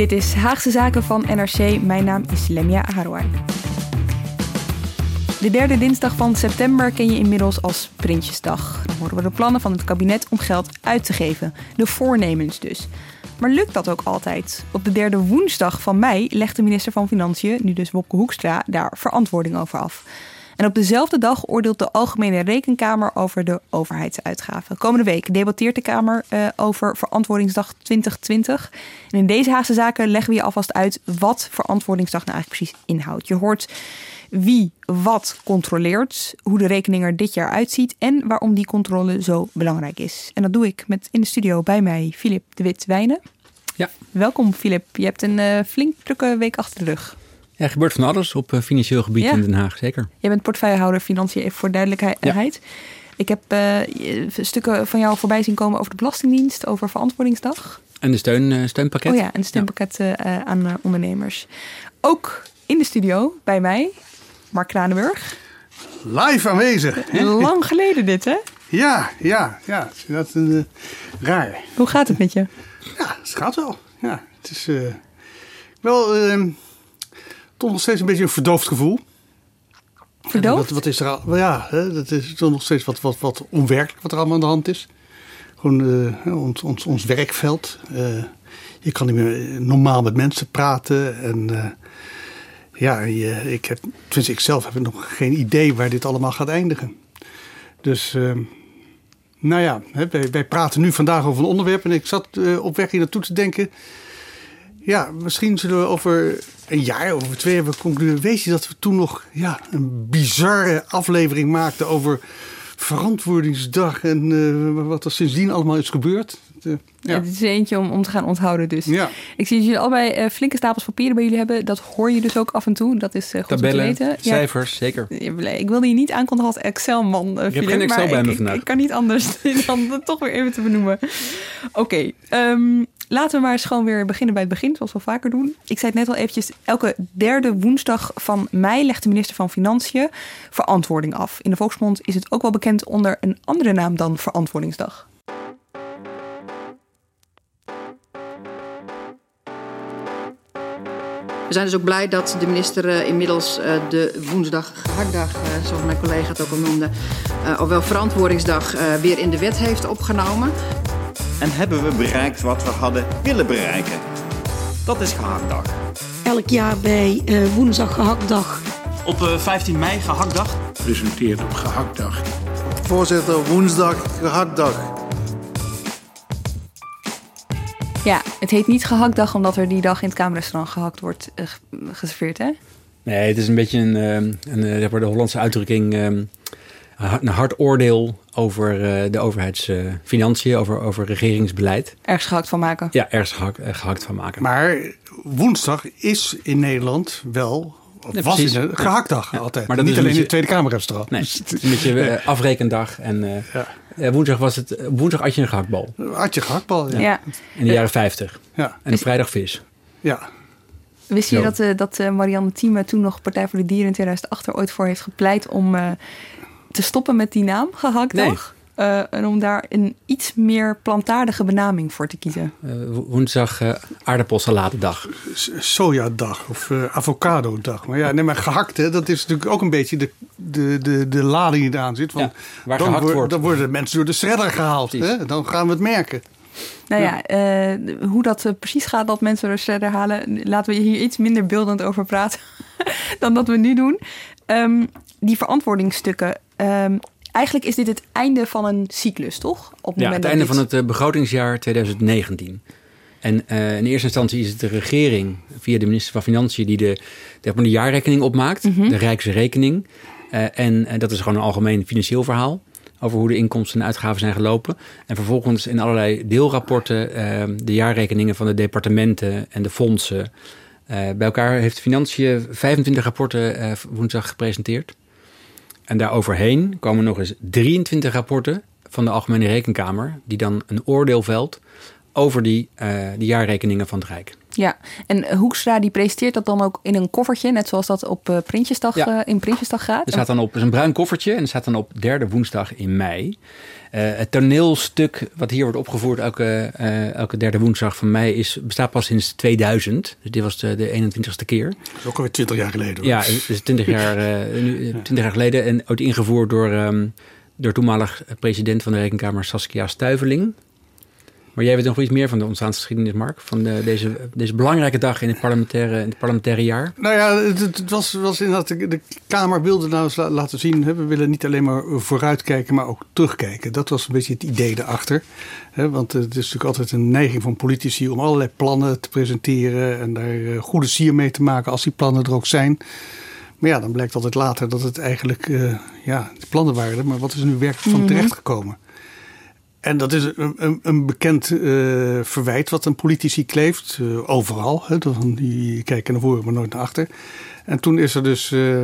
Dit is Haagse Zaken van NRC. Mijn naam is Lemia Harouai. De derde dinsdag van september ken je inmiddels als Prinsjesdag. Dan horen we de plannen van het kabinet om geld uit te geven. De voornemens dus. Maar lukt dat ook altijd? Op de derde woensdag van mei legt de minister van Financiën, nu dus Wopke Hoekstra, daar verantwoording over af. En op dezelfde dag oordeelt de Algemene Rekenkamer over de overheidsuitgaven. Komende week debatteert de Kamer uh, over Verantwoordingsdag 2020. En in deze Haagse zaken leggen we je alvast uit wat Verantwoordingsdag nou eigenlijk precies inhoudt. Je hoort wie wat controleert, hoe de rekening er dit jaar uitziet en waarom die controle zo belangrijk is. En dat doe ik met in de studio bij mij Filip de Wit-Wijnen. Ja. Welkom Filip, je hebt een uh, flink drukke week achter de rug. Ja, er gebeurt van alles op uh, financieel gebied Ja. in Den Haag, zeker. Jij bent portefeuillehouder financiën, even voor duidelijkheid. Ik heb eh, stukken van jou voorbij zien komen over de Belastingdienst, over Verantwoordingsdag. En de steun, eh, steunpakket. Oh ja, en een steunpakket eh, eh, aan eh, ondernemers. Ook in de studio bij mij, Mark Kranenburg. Live aanwezig. Lang geleden dit, hè? Ja, ja, ja. Dat is uh, raar. Hoe gaat het met je? Ja, het gaat wel. Ja, het is uh, wel uh, toch nog steeds een beetje een verdoofd gevoel. Verdoofd? Wat, wat, is er al? Ja, hè, dat is toch nog steeds wat, wat, wat onwerkelijk wat er allemaal aan de hand is. Gewoon uh, ons, ons, ons werkveld. Uh, je kan niet meer normaal met mensen praten. En uh, ja, je, ik heb, tenminste ik zelf heb nog geen idee waar dit allemaal gaat eindigen. Dus, uh, nou ja, hè, wij, wij, praten nu vandaag over een onderwerp. En ik zat op weg hier naartoe te denken. Ja, misschien zullen we over een jaar, over twee hebben concluderen. Weet je dat we toen nog ja, een bizarre aflevering maakten over verantwoordingsdag en uh, wat er sindsdien allemaal is gebeurd. Uh, ja. Het is eentje om, om te gaan onthouden dus. Ja. Ik zie dat jullie allebei uh, flinke stapels papieren bij jullie hebben. Dat hoor je dus ook af en toe. Dat is uh, goed Tabellen, om te weten. cijfers, ja. zeker. Ik wilde je niet aankondigen als Excel-man, uh, Ik heb geen Excel bij me vandaag. Ik, ik, kan niet anders dan dat toch weer even te benoemen. Oké, okay, um, laten we maar eens gewoon weer beginnen bij het begin, zoals we vaker doen. Ik zei het net al eventjes, elke derde woensdag van mei legt de minister van Financiën verantwoording af. In de volksmond is het ook wel bekend onder een andere naam dan Verantwoordingsdag. We zijn dus ook blij dat de minister uh, inmiddels uh, de woensdag gehaktdag, uh, zoals mijn collega het ook al noemde, ofwel verantwoordingsdag weer in de wet heeft opgenomen. En hebben we bereikt wat we hadden willen bereiken? Dat is gehaktdag. Elk jaar bij woensdag gehaktdag. Op 15 mei gehaktdag. Presenteert op gehaktdag. Voorzitter, woensdag gehaktdag. Ja, het heet niet gehaktdag omdat er die dag in het kamerrestaurant gehakt wordt uh, geserveerd, hè? Nee, het is een beetje een, een, een de Hollandse uitdrukking, um, een hard oordeel over uh, de overheidsfinanciën, over, over regeringsbeleid. Ergens gehakt van maken. Ja, ergens gehakt, gehakt van maken. Maar woensdag is in Nederland wel of ja, was precies. in een gehaktdag ja, altijd. Maar dat niet alleen beetje, in het Tweede Kamerrestaurant. Nee, het is een beetje uh, afrekendag. En uh, ja. Woensdag was het. Woensdag had je een gehaktbal. Had je gehaktbal, ja. ja. In de jaren 50. Ja. En op vrijdag vis. Ja. Wist je dat, uh, dat Marianne Thieme toen nog Partij voor de Dieren in 2008 er ooit voor heeft gepleit om te stoppen met die naam, gehaktdag? Nee. Uh, en om daar een iets meer plantaardige benaming voor te kiezen. Uh, woensdag uh, aardappelsaladedag. Sojadag of avocado-dag. Maar ja, nee, maar gehakt, hè, dat is natuurlijk ook een beetje de, de, de, de lading die eraan zit. Want ja, waar dan, gehakt wordt, dan worden mensen door de shredder gehaald. Hè? Dan gaan we het merken. Nou ja, uh, hoe dat uh, precies gaat dat mensen er verder halen, laten we hier iets minder beeldend over praten dan dat we nu doen. Um, die verantwoordingsstukken. Um, eigenlijk is dit het einde van een cyclus, toch? Op het ja, het einde van het uh, begrotingsjaar 2019. En uh, in eerste instantie is het de regering via de minister van Financiën die de, de, de jaarrekening opmaakt, mm -hmm. de Rijksrekening. Uh, en dat is gewoon een algemeen financieel verhaal over hoe de inkomsten en uitgaven zijn gelopen. En vervolgens in allerlei deelrapporten uh, de jaarrekeningen van de departementen en de fondsen. Bij elkaar heeft Financiën 25 rapporten woensdag gepresenteerd. En daaroverheen komen nog eens 23 rapporten van de Algemene Rekenkamer, die dan een oordeel velt over die, die jaarrekeningen van het Rijk. Ja, en Hoekstra die presenteert dat dan ook in een koffertje, net zoals dat op uh, Prinsjesdag, ja. uh, in Prinsjesdag gaat. Er staat dan op, is een bruin koffertje en er staat dan op derde woensdag in mei. Uh, het toneelstuk wat hier wordt opgevoerd elke, elke derde woensdag van mei is, bestaat pas sinds 2000. Dus dit was de, de 21ste keer. Dat is ook alweer 20 jaar geleden. Hoor. Ja, het is 20 jaar, nu, 20 jaar geleden en ooit ingevoerd door, um, door toenmalig president van de Rekenkamer Saskia Stuiveling. Maar jij weet nog iets meer van de ontstaansgeschiedenis, Mark? Van de, deze, deze belangrijke dag in het parlementaire, in het parlementaire jaar? Nou ja, het, het was, was inderdaad... De, de Kamer wilde nou eens laten zien... Hè, we willen niet alleen maar vooruitkijken, maar ook terugkijken. Dat was een beetje het idee erachter. Hè, want het is natuurlijk altijd een neiging van politici... om allerlei plannen te presenteren... en daar uh, goede sier mee te maken als die plannen er ook zijn... Maar ja, dan blijkt altijd later dat het eigenlijk uh, ja, plannen waren. Maar wat is er nu werkelijk van mm -hmm. En dat is een, een, een bekend uh, verwijt wat een politici kleeft. Uh, overal. Hè, die kijken naar voren, maar nooit naar achter. En toen is er dus. Uh,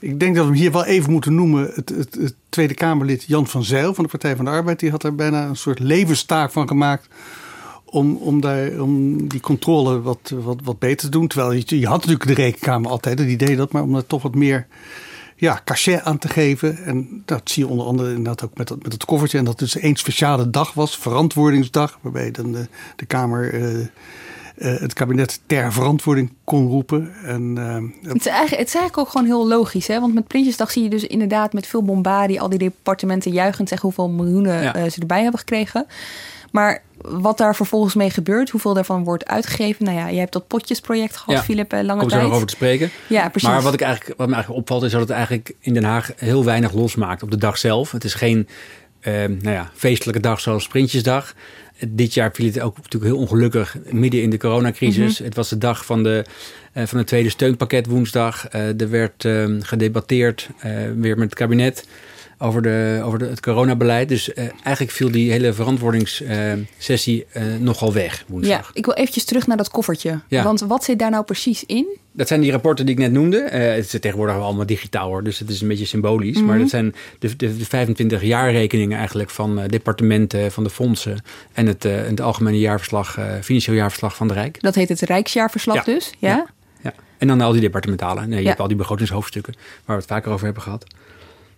ik denk dat we hem hier wel even moeten noemen. Het, het, Tweede Kamerlid Jan van Zijl van de Partij van de Arbeid. Die had er bijna een soort levenstaak van gemaakt. Om, om, daar, om die controle wat, wat, wat beter te doen. Terwijl je, had natuurlijk de rekenkamer altijd. Het idee dat, maar om er toch wat meer ja, cachet aan te geven. En dat zie je onder andere inderdaad ook met, dat, met het koffertje. En dat het dus één speciale dag was, verantwoordingsdag, waarbij dan de, de Kamer. Uh, uh, het kabinet ter verantwoording kon roepen. En, uh, het, is eigenlijk, het is eigenlijk ook gewoon heel logisch. Hè? Want met Prinsjesdag zie je dus inderdaad met veel bombardie... al die departementen juichend zeggen hoeveel miljoenen ja. ze erbij hebben gekregen. Maar wat daar vervolgens mee gebeurt, hoeveel daarvan wordt uitgegeven. Nou ja, je hebt dat potjesproject gehad, ja, Philip, lange tijd. Kom zo nog over te spreken. Ja, precies. Maar wat, ik eigenlijk, wat me eigenlijk opvalt, is dat het eigenlijk in Den Haag heel weinig losmaakt op de dag zelf. Het is geen uh, nou ja, feestelijke dag zoals Prinsjesdag. Dit jaar viel het ook natuurlijk heel ongelukkig midden in de coronacrisis. Mm -hmm. Het was de dag van, de, uh, van het tweede steunpakket woensdag. Uh, er werd uh, gedebatteerd weer met het kabinet over, de, over de, het coronabeleid. Dus uh, eigenlijk viel die hele verantwoordingssessie uh, uh, nogal weg woensdag. Ja, ik wil eventjes terug naar dat koffertje. Ja. Want wat zit daar nou precies in? Dat zijn die rapporten die ik net noemde. het is tegenwoordig allemaal digitaal hoor, dus het is een beetje symbolisch. Mm -hmm. Maar dat zijn de, de, de 25 jaarrekeningen eigenlijk van departementen, van de fondsen... en het, het algemene jaarverslag, financieel jaarverslag van de Rijk. Dat heet het Rijksjaarverslag ja. dus, ja? ja? En dan al die departementalen. Nee, je hebt al die begrotingshoofdstukken waar we het vaker over hebben gehad.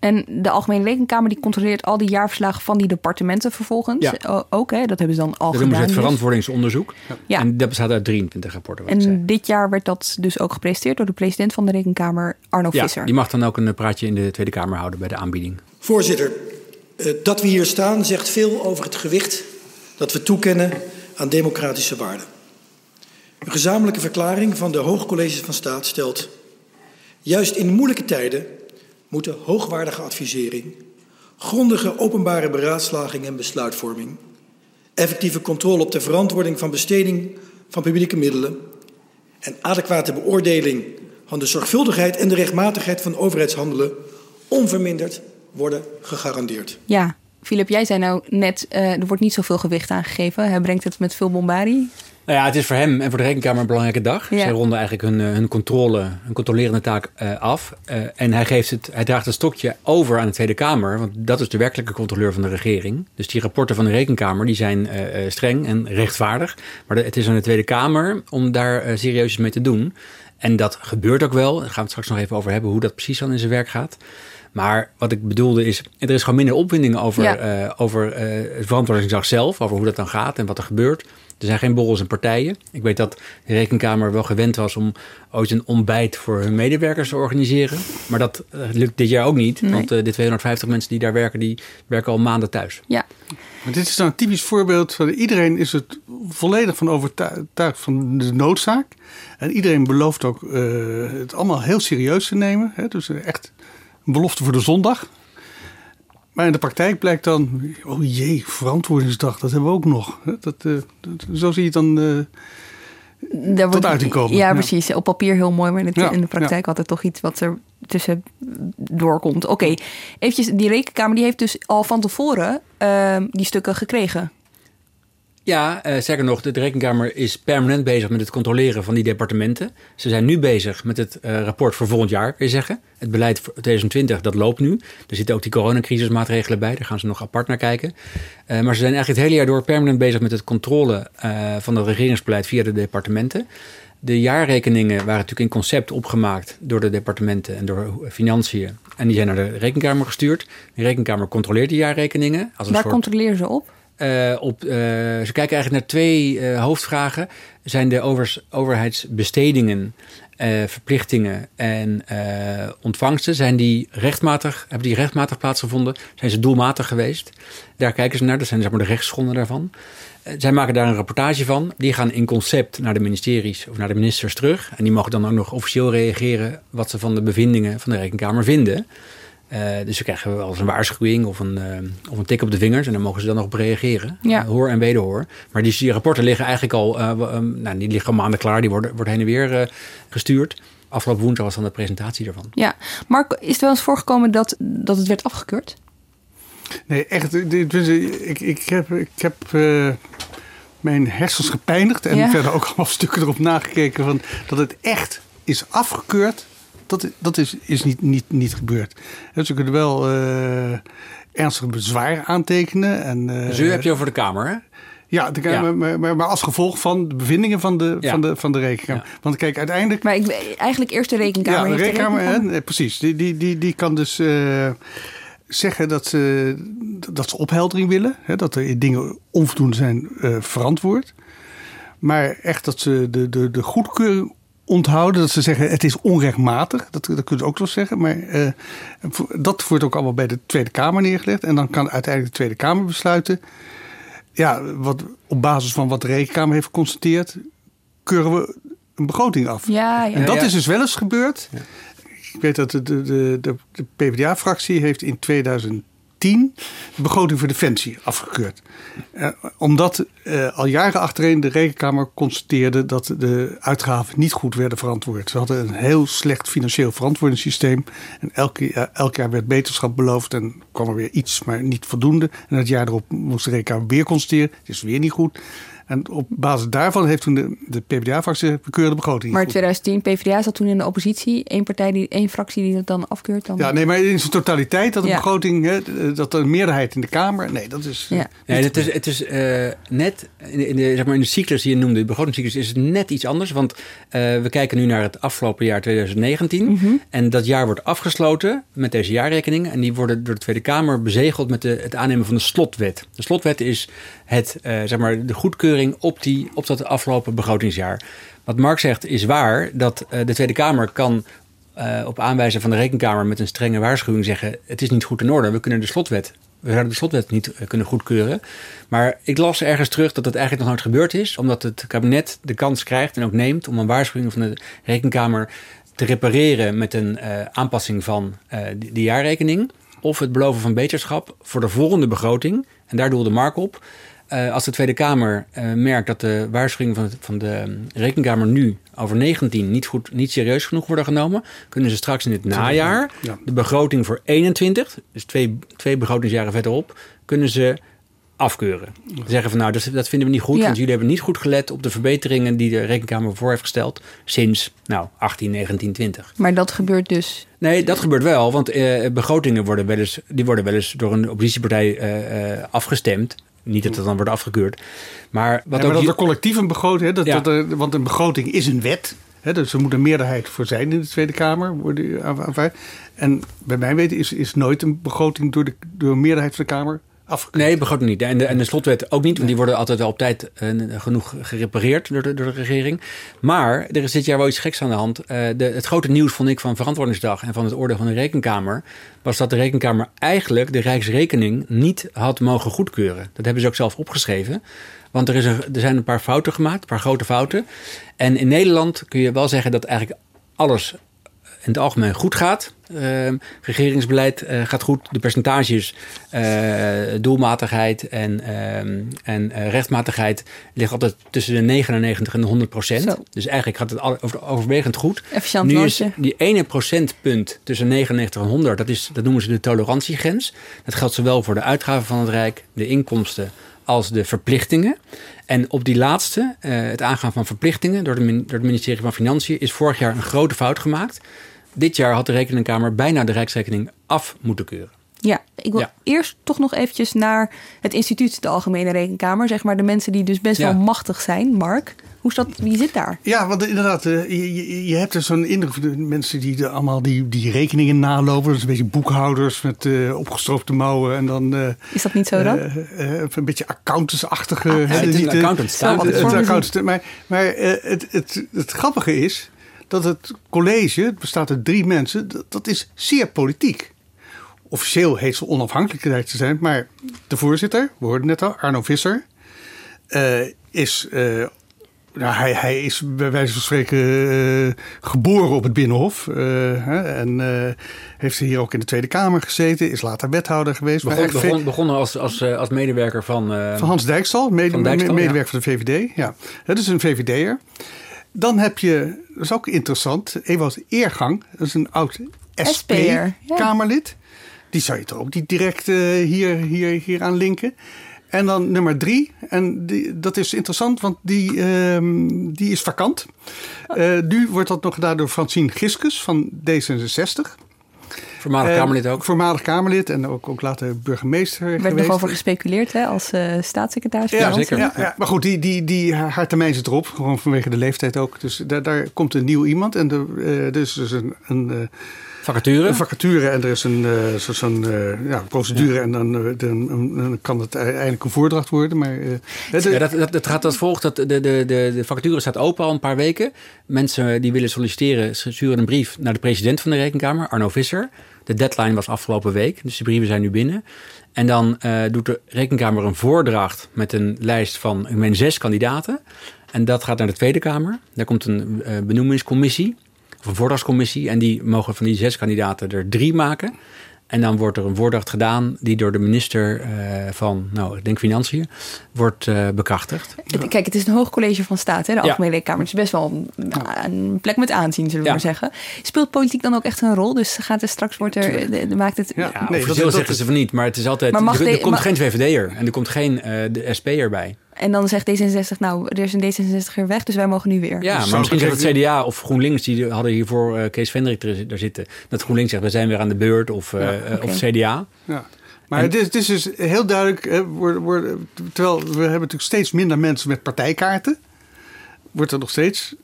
En de Algemene Rekenkamer die controleert al die jaarverslagen van die departementen vervolgens. Ja. Ook, hè? dat hebben ze dan al dat gedaan. Het verantwoordingsonderzoek. Ja. En dat bestaat uit 23 rapporten. En dit jaar werd dat dus ook gepresenteerd door de president van de Rekenkamer, Arno ja, Visser. die mag dan ook een praatje in de Tweede Kamer houden bij de aanbieding. Voorzitter, dat we hier staan zegt veel over het gewicht dat we toekennen aan democratische waarden. Een gezamenlijke verklaring van de Hoogcolleges van Staat stelt... juist in moeilijke tijden moeten hoogwaardige advisering, grondige openbare beraadslaging en besluitvorming, effectieve controle op de verantwoording van besteding van publieke middelen en adequate beoordeling van de zorgvuldigheid en de rechtmatigheid van overheidshandelen onverminderd worden gegarandeerd. Ja, Filip, jij zei nou net, uh, er wordt niet zoveel gewicht aangegeven. Hij brengt het met veel bombardie. Nou ja, het is voor hem en voor de rekenkamer een belangrijke dag. Ja. Zij ronden eigenlijk hun, hun controle, hun controlerende taak uh, af. Uh, en hij, geeft het, hij draagt het stokje over aan de Tweede Kamer. Want dat is de werkelijke controleur van de regering. Dus die rapporten van de rekenkamer die zijn uh, streng en rechtvaardig. Maar het is aan de Tweede Kamer om daar serieus mee te doen. En dat gebeurt ook wel. Daar gaan we het straks nog even over hebben hoe dat precies dan in zijn werk gaat. Maar wat ik bedoelde is, er is gewoon minder opwinding over, ja. uh, over uh, het verantwoordingsdag zelf, over hoe dat dan gaat en wat er gebeurt. Er zijn geen borrels en partijen. Ik weet dat de rekenkamer wel gewend was om ooit een ontbijt voor hun medewerkers te organiseren. Maar dat eh, lukt dit jaar ook niet. Nee. Want eh, de 250 mensen die daar werken, die werken al maanden thuis. Ja. Maar dit is dan een typisch voorbeeld van iedereen is het volledig van overtuigd van de noodzaak. En iedereen belooft ook eh, het allemaal heel serieus te nemen. Hè? Dus echt een belofte voor de zondag. Maar in de praktijk blijkt dan, oh jee, verantwoordingsdag, dat hebben we ook nog. Dat, eh, dat- zo zie je het dan eh, Daar tot wordt- uiting komen. Ja, precies. Op papier heel mooi, maar in, het- Ja, in de praktijk altijd toch iets wat er tussen doorkomt. Oké, eventjes, die rekenkamer die heeft dus al van tevoren ehm, die stukken gekregen. Ja, eh sterker nog, de Rekenkamer is permanent bezig met het controleren van die departementen. Ze zijn nu bezig met het eh, rapport voor volgend jaar, kun je zeggen. Het beleid voor 2020, dat loopt nu. Er zitten ook die coronacrisismaatregelen bij, daar gaan ze nog apart naar kijken. Eh, maar ze zijn eigenlijk het hele jaar door permanent bezig met het controle van het regeringsbeleid via de departementen. De jaarrekeningen waren natuurlijk in concept opgemaakt door de departementen en door financiën. En die zijn naar de rekenkamer gestuurd. De rekenkamer controleert die jaarrekeningen. Als een Waar soort... controleren ze op? Eh, op, eh, ze kijken eigenlijk naar twee eh, hoofdvragen. Zijn de overheidsbestedingen, verplichtingen en ontvangsten, zijn die rechtmatig, hebben die rechtmatig plaatsgevonden? Zijn ze doelmatig geweest? Daar kijken ze naar, dat zijn zeg maar de rechtsgronden daarvan. Zij maken daar een rapportage van. Die gaan in concept naar de ministeries of naar de ministers terug. En die mogen dan ook nog officieel reageren wat ze van de bevindingen van de Rekenkamer vinden. Eh, dus ze krijgen wel eens een waarschuwing of een, eh, of een tik op de vingers. En dan mogen ze dan nog op reageren. Ja. Eh, hoor en wederhoor. Maar die, die rapporten liggen eigenlijk al, eh, ehm, nou, die liggen al maanden klaar. Die worden, worden heen en weer eh, gestuurd. Afgelopen woensdag was dan de presentatie daarvan. Ja, Mark, is het wel eens voorgekomen dat, dat het werd afgekeurd? Nee, echt. dit- Ik, ik heb, ik heb eh, mijn hersens gepijnigd en Ja. verder ook allemaal stukken erop nagekeken van dat het echt is afgekeurd. Dat, dat is, is niet, niet, niet gebeurd. Ze kunnen wel eh ernstig bezwaar aantekenen. En, eh, Dus u heb je over de Kamer, hè? Ja, de, Ja. Maar, maar, maar als gevolg van de bevindingen van de, Ja. van de, van de rekenkamer. Want kijk, uiteindelijk Maar ik, eigenlijk eerst de rekenkamer. ja, de rekenkamer, hè, precies. Die, die, die, die kan dus eh, zeggen dat ze, dat ze opheldering willen. Hè, dat er dingen onvoldoende zijn eh, verantwoord. Maar echt dat ze de, de, de goedkeuring onthouden. Dat ze zeggen het is onrechtmatig. Dat, dat kunnen ze ook wel zeggen. Maar eh, dat wordt ook allemaal bij de Tweede Kamer neergelegd. En dan kan uiteindelijk de Tweede Kamer besluiten. Ja, wat, op basis van wat de Rekenkamer heeft geconstateerd... keuren we een begroting af. Ja, ja. En dat Ja. is dus wel eens gebeurd. Ik weet dat de, de, de, de, de PvdA-fractie heeft in 2010 de begroting voor Defensie afgekeurd. Eh, omdat eh, al jaren achtereen de Rekenkamer constateerde dat de uitgaven niet goed werden verantwoord. Ze hadden een heel slecht financieel verantwoordingssysteem. En elk, jaar- elk jaar werd beterschap beloofd en kwam er weer iets, maar niet voldoende. En het jaar erop moest de Rekenkamer weer constateren, het is weer niet goed. En op basis daarvan heeft toen de, de PvdA-fractie de bekeurde begroting Maar in goed. 2010, PvdA zat toen in de oppositie. Eén partij, die, één fractie die het dan afkeurt. Dan... Ja, nee, maar in zijn totaliteit dat een Ja. begroting, hè, dat er een meerderheid in de Kamer, nee, dat is. Ja. Nee, het is, het is eh, net in, in de, zeg maar in de cyclus die je noemde, de begrotingscyclus, is het net iets anders. Want eh, we kijken nu naar het afgelopen jaar 2019. Mhm. En dat jaar wordt afgesloten met deze jaarrekeningen. En die worden door de Tweede Kamer bezegeld met de, het aannemen van de slotwet. De slotwet is het, eh, zeg maar, de goedkeuring op, die, op dat afgelopen begrotingsjaar. Wat Mark zegt is waar, dat eh, de Tweede Kamer kan eh, op aanwijzen van de Rekenkamer met een strenge waarschuwing zeggen: het is niet goed in orde, we kunnen de slotwet. We zouden de slotwet niet eh, kunnen goedkeuren. Maar ik las ergens terug dat het eigenlijk nog nooit gebeurd is. Omdat het kabinet de kans krijgt en ook neemt om een waarschuwing van de Rekenkamer te repareren met een aanpassing van die jaarrekening. Of het beloven van beterschap voor de volgende begroting. En daar doelde Mark op. Eh, als de Tweede Kamer eh, merkt dat de waarschuwingen van, van de mm, Rekenkamer nu over 19 niet, goed, niet serieus genoeg worden genomen, kunnen ze straks in het najaar Ja. de begroting voor 21, dus twee, twee begrotingsjaren verderop, kunnen ze afkeuren. Zeggen van nou, dat, dat vinden we niet goed, Ja. want jullie hebben niet goed gelet op de verbeteringen die de Rekenkamer voor heeft gesteld sinds nou, 18, 19, 20. Maar dat gebeurt dus. Nee, dat gebeurt wel, want eh, begrotingen worden wel eens, die worden wel eens door een oppositiepartij eh, eh, afgestemd. Niet dat het dan wordt afgekeurd. Maar wat Ja, maar ook dat er collectief een begroting, hè, dat, Ja. dat er, want een begroting is een wet. Hè, dus er moet een meerderheid voor zijn in de Tweede Kamer. Worden, en bij mijn weten is, is nooit een begroting door, de, door een meerderheid van de Kamer Nee, begroting niet. En de, en de slotwet ook niet, want die worden altijd wel op tijd uh, genoeg gerepareerd door de, door de regering. Maar er is dit jaar wel iets geks aan de hand. Uh, de, het grote nieuws vond ik van Verantwoordingsdag en van het oordeel van de Rekenkamer... was dat de Rekenkamer eigenlijk de Rijksrekening niet had mogen goedkeuren. Dat hebben ze ook zelf opgeschreven. Want er, is er zijn een paar fouten gemaakt, een paar grote fouten. En in Nederland kun je wel zeggen dat eigenlijk alles in het algemeen goed gaat. Uh, regeringsbeleid uh, gaat goed. De percentages, uh, doelmatigheid en, en rechtmatigheid liggen altijd tussen de 99 en de 100 procent. Dus eigenlijk gaat het over, overwegend goed. Efficiënt nu is die ene procentpunt tussen 99 en 100, dat, is, dat noemen ze de tolerantiegrens. Dat geldt zowel voor de uitgaven van het Rijk, de inkomsten als de verplichtingen. En op die laatste, het aangaan van verplichtingen door, de, door het ministerie van Financiën, is vorig jaar een grote fout gemaakt. Dit jaar had de Rekeningkamer bijna de Rijksrekening af moeten keuren. Ja, ik wil Ja. eerst toch nog eventjes naar het instituut, de Algemene Rekenkamer. Zeg maar de mensen die dus best Ja. wel machtig zijn. Mark, hoe is dat, wie zit daar? Ja, want inderdaad, eh, je, je, je hebt er zo'n indruk van de mensen die de, allemaal die, die rekeningen nalopen. Is een beetje boekhouders met eh, opgestroopte mouwen. En dan, eh, Is dat niet zo dan? een beetje accountantsachtige. Ah, hè, het is een accountants- Maar, maar het, het, het grappige is dat het college, het bestaat uit drie mensen, dat, dat is zeer politiek. Officieel heet ze onafhankelijkheid te zijn, maar de voorzitter, we hoorden net al, Arno Visser, eh, is. eh, nou, hij, hij is bij wijze van spreken eh, geboren op het Binnenhof. hè, en heeft hier ook in de Tweede Kamer gezeten. Is later wethouder geweest. Begon, begon, begonnen als, als, als medewerker van... van Hans Dijkstal, mede, Van Dijkstal, me- ja. medewerker van de VVD. Ja. Dat is een VVD'er. Dan heb je, dat is ook interessant, Ewout Eergang. Dat is een oud. SP-Kamerlid. Die zou je toch ook niet direct eh, hier, hier, hier aan linken. En dan nummer drie. En die, dat is interessant, want die, ehm, die is vakant. Eh, nu wordt dat nog gedaan door Francine Giskus van D66. Voormalig Eh, Kamerlid ook. Voormalig Kamerlid en ook, ook later burgemeester Er werd geweest. nog over gespeculeerd hè, als eh, staatssecretaris. Ja, zeker. Ja, ja. Maar goed, die, die, die, haar termijn zit erop. Gewoon vanwege de leeftijd ook. Dus daar, daar komt een nieuw iemand. En er, eh, er is dus een, een, eh, Vacature? een vacature. En er is een eh, zo- zo'n eh, ja, procedure. En dan, eh, dan, dan kan het eindelijk een voordracht worden. Maar, het- Ja, dat, dat, dat gaat als volgt. Dat de, de, de, de vacature staat open al een paar weken. Mensen die willen solliciteren sturen een brief naar de president van de Rekenkamer, Arno Visser. De deadline was afgelopen week, dus de brieven zijn nu binnen. En dan doet de Rekenkamer een voordracht met een lijst van ik meen, zes kandidaten. En dat gaat naar de Tweede Kamer. Daar komt een benoemingscommissie, of een voordrachtscommissie. En die mogen van die zes kandidaten er drie maken. En dan wordt er een voordracht gedaan die door de minister eh, van, nou, ik denk Financiën, wordt eh, bekrachtigd. Kijk, het is een hoog college van staat, hè, de Ja. Algemene Rekenkamer. Het is best wel een, een plek met aanzien, zullen we Ja. maar zeggen. Speelt politiek dan ook echt een rol? Dus gaat er straks, wordt er, de- de- maakt het... Ja, nee, officieel dat- dat zeggen is- ze van niet, maar het is altijd. Maar mag er, er de- komt ma- geen VVD'er en er komt geen eh, de SP'er bij. En dan zegt D66, nou, er is een D66er weg, dus wij mogen nu weer. Ja, maar misschien zegt het CDA of GroenLinks, die hadden hiervoor eh, Kees Vendrik er, daar zitten. Dat GroenLinks zegt, we zijn weer aan de beurt, of, eh, Ja, eh, of CDA. Ja. Maar En- het, is, het is dus heel duidelijk, hè, worden- worden- terwijl we hebben natuurlijk steeds minder mensen met partijkaarten, wordt er nog steeds,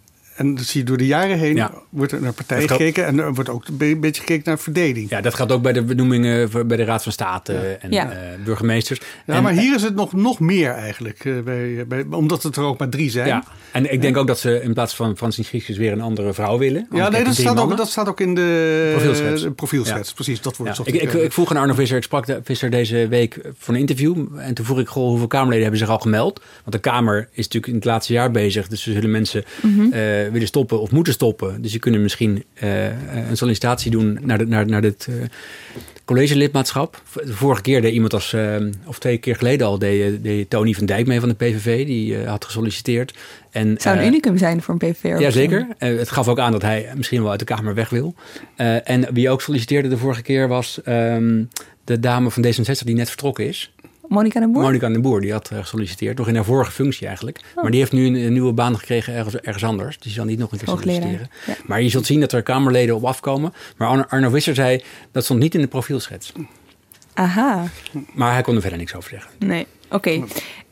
en dat zie je door de jaren heen, Ja. wordt er naar partijen gekeken en er wordt ook een be- beetje gekeken naar verdeling. Ja, dat gaat ook bij de benoemingen bij de Raad van State en Ja. eh, burgemeesters. Ja, En- maar hier is het nog, nog meer eigenlijk, eh, bij, bij, omdat het er ook maar drie zijn. Ja, en ik denk ook dat ze in plaats van Francine Griekjes weer een andere vrouw willen. Ja, nee, dat staat, ook, dat staat ook in de Profielschets. Precies, dat wordt Ja, zocht ik, ik, ik vroeg aan Arno Visser, ik sprak de Visser deze week voor een interview. En toen vroeg ik, goh, hoeveel Kamerleden hebben zich al gemeld? Want de Kamer is natuurlijk in het laatste jaar bezig. Dus er zullen mensen Mhm. eh, willen stoppen of moeten stoppen. Dus je kunnen misschien eh, een sollicitatie doen naar, de, naar, naar dit eh collegelidmaatschap. De vorige keer deed iemand als, eh, of twee keer geleden al, deed, deed Tony van Dijk mee van de PVV. Die eh, had gesolliciteerd. En, Het zou een eh, unicum zijn voor een PVV'er. ja, of zo. zeker. Eh, het gaf ook aan dat hij misschien wel uit de Kamer weg wil. Eh, en wie ook solliciteerde de vorige keer was ehm, de dame van D66 die net vertrokken is. Monica de Boer? Monica de Boer, die had eh, gesolliciteerd. Nog in haar vorige functie eigenlijk. Maar die heeft nu een, een nieuwe baan gekregen ergens, ergens anders. Dus die zal niet nog een keer solliciteren. ja. Maar je zult zien dat er Kamerleden op afkomen. Maar Arno, Arno Wisser zei, dat stond niet in de profielschets. Aha, Maar hij kon er verder niks over zeggen. nee. Oké.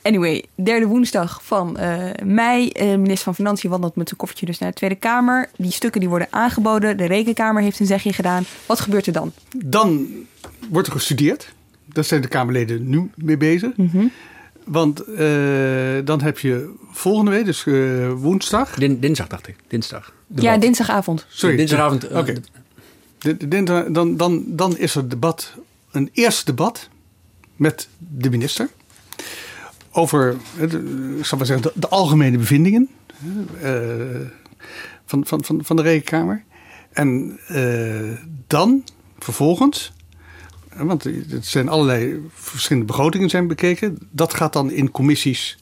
Anyway, derde woensdag van eh, mei. Eh, minister van Financiën wandelt met zijn koffertje dus naar de Tweede Kamer. Die stukken die worden aangeboden. De Rekenkamer heeft een zegje gedaan. Wat gebeurt er dan? Dan wordt er gestudeerd. Daar zijn de Kamerleden nu mee bezig. Mhm. Want eh, dan heb je volgende week, dus eh, woensdag. dinsdag dacht ik. Dinsdag. Ja, dinsdagavond. Sorry. Dinsdagavond. eh, Oké. Dinsdag- Dan, dan, dan is er debat, een eerste debat met de minister. Over, de, ik zal maar zeggen, de, de algemene bevindingen eh, van, van, van, van de rekenkamer. En eh, dan vervolgens, want het zijn allerlei verschillende begrotingen zijn bekeken. Dat gaat dan in commissies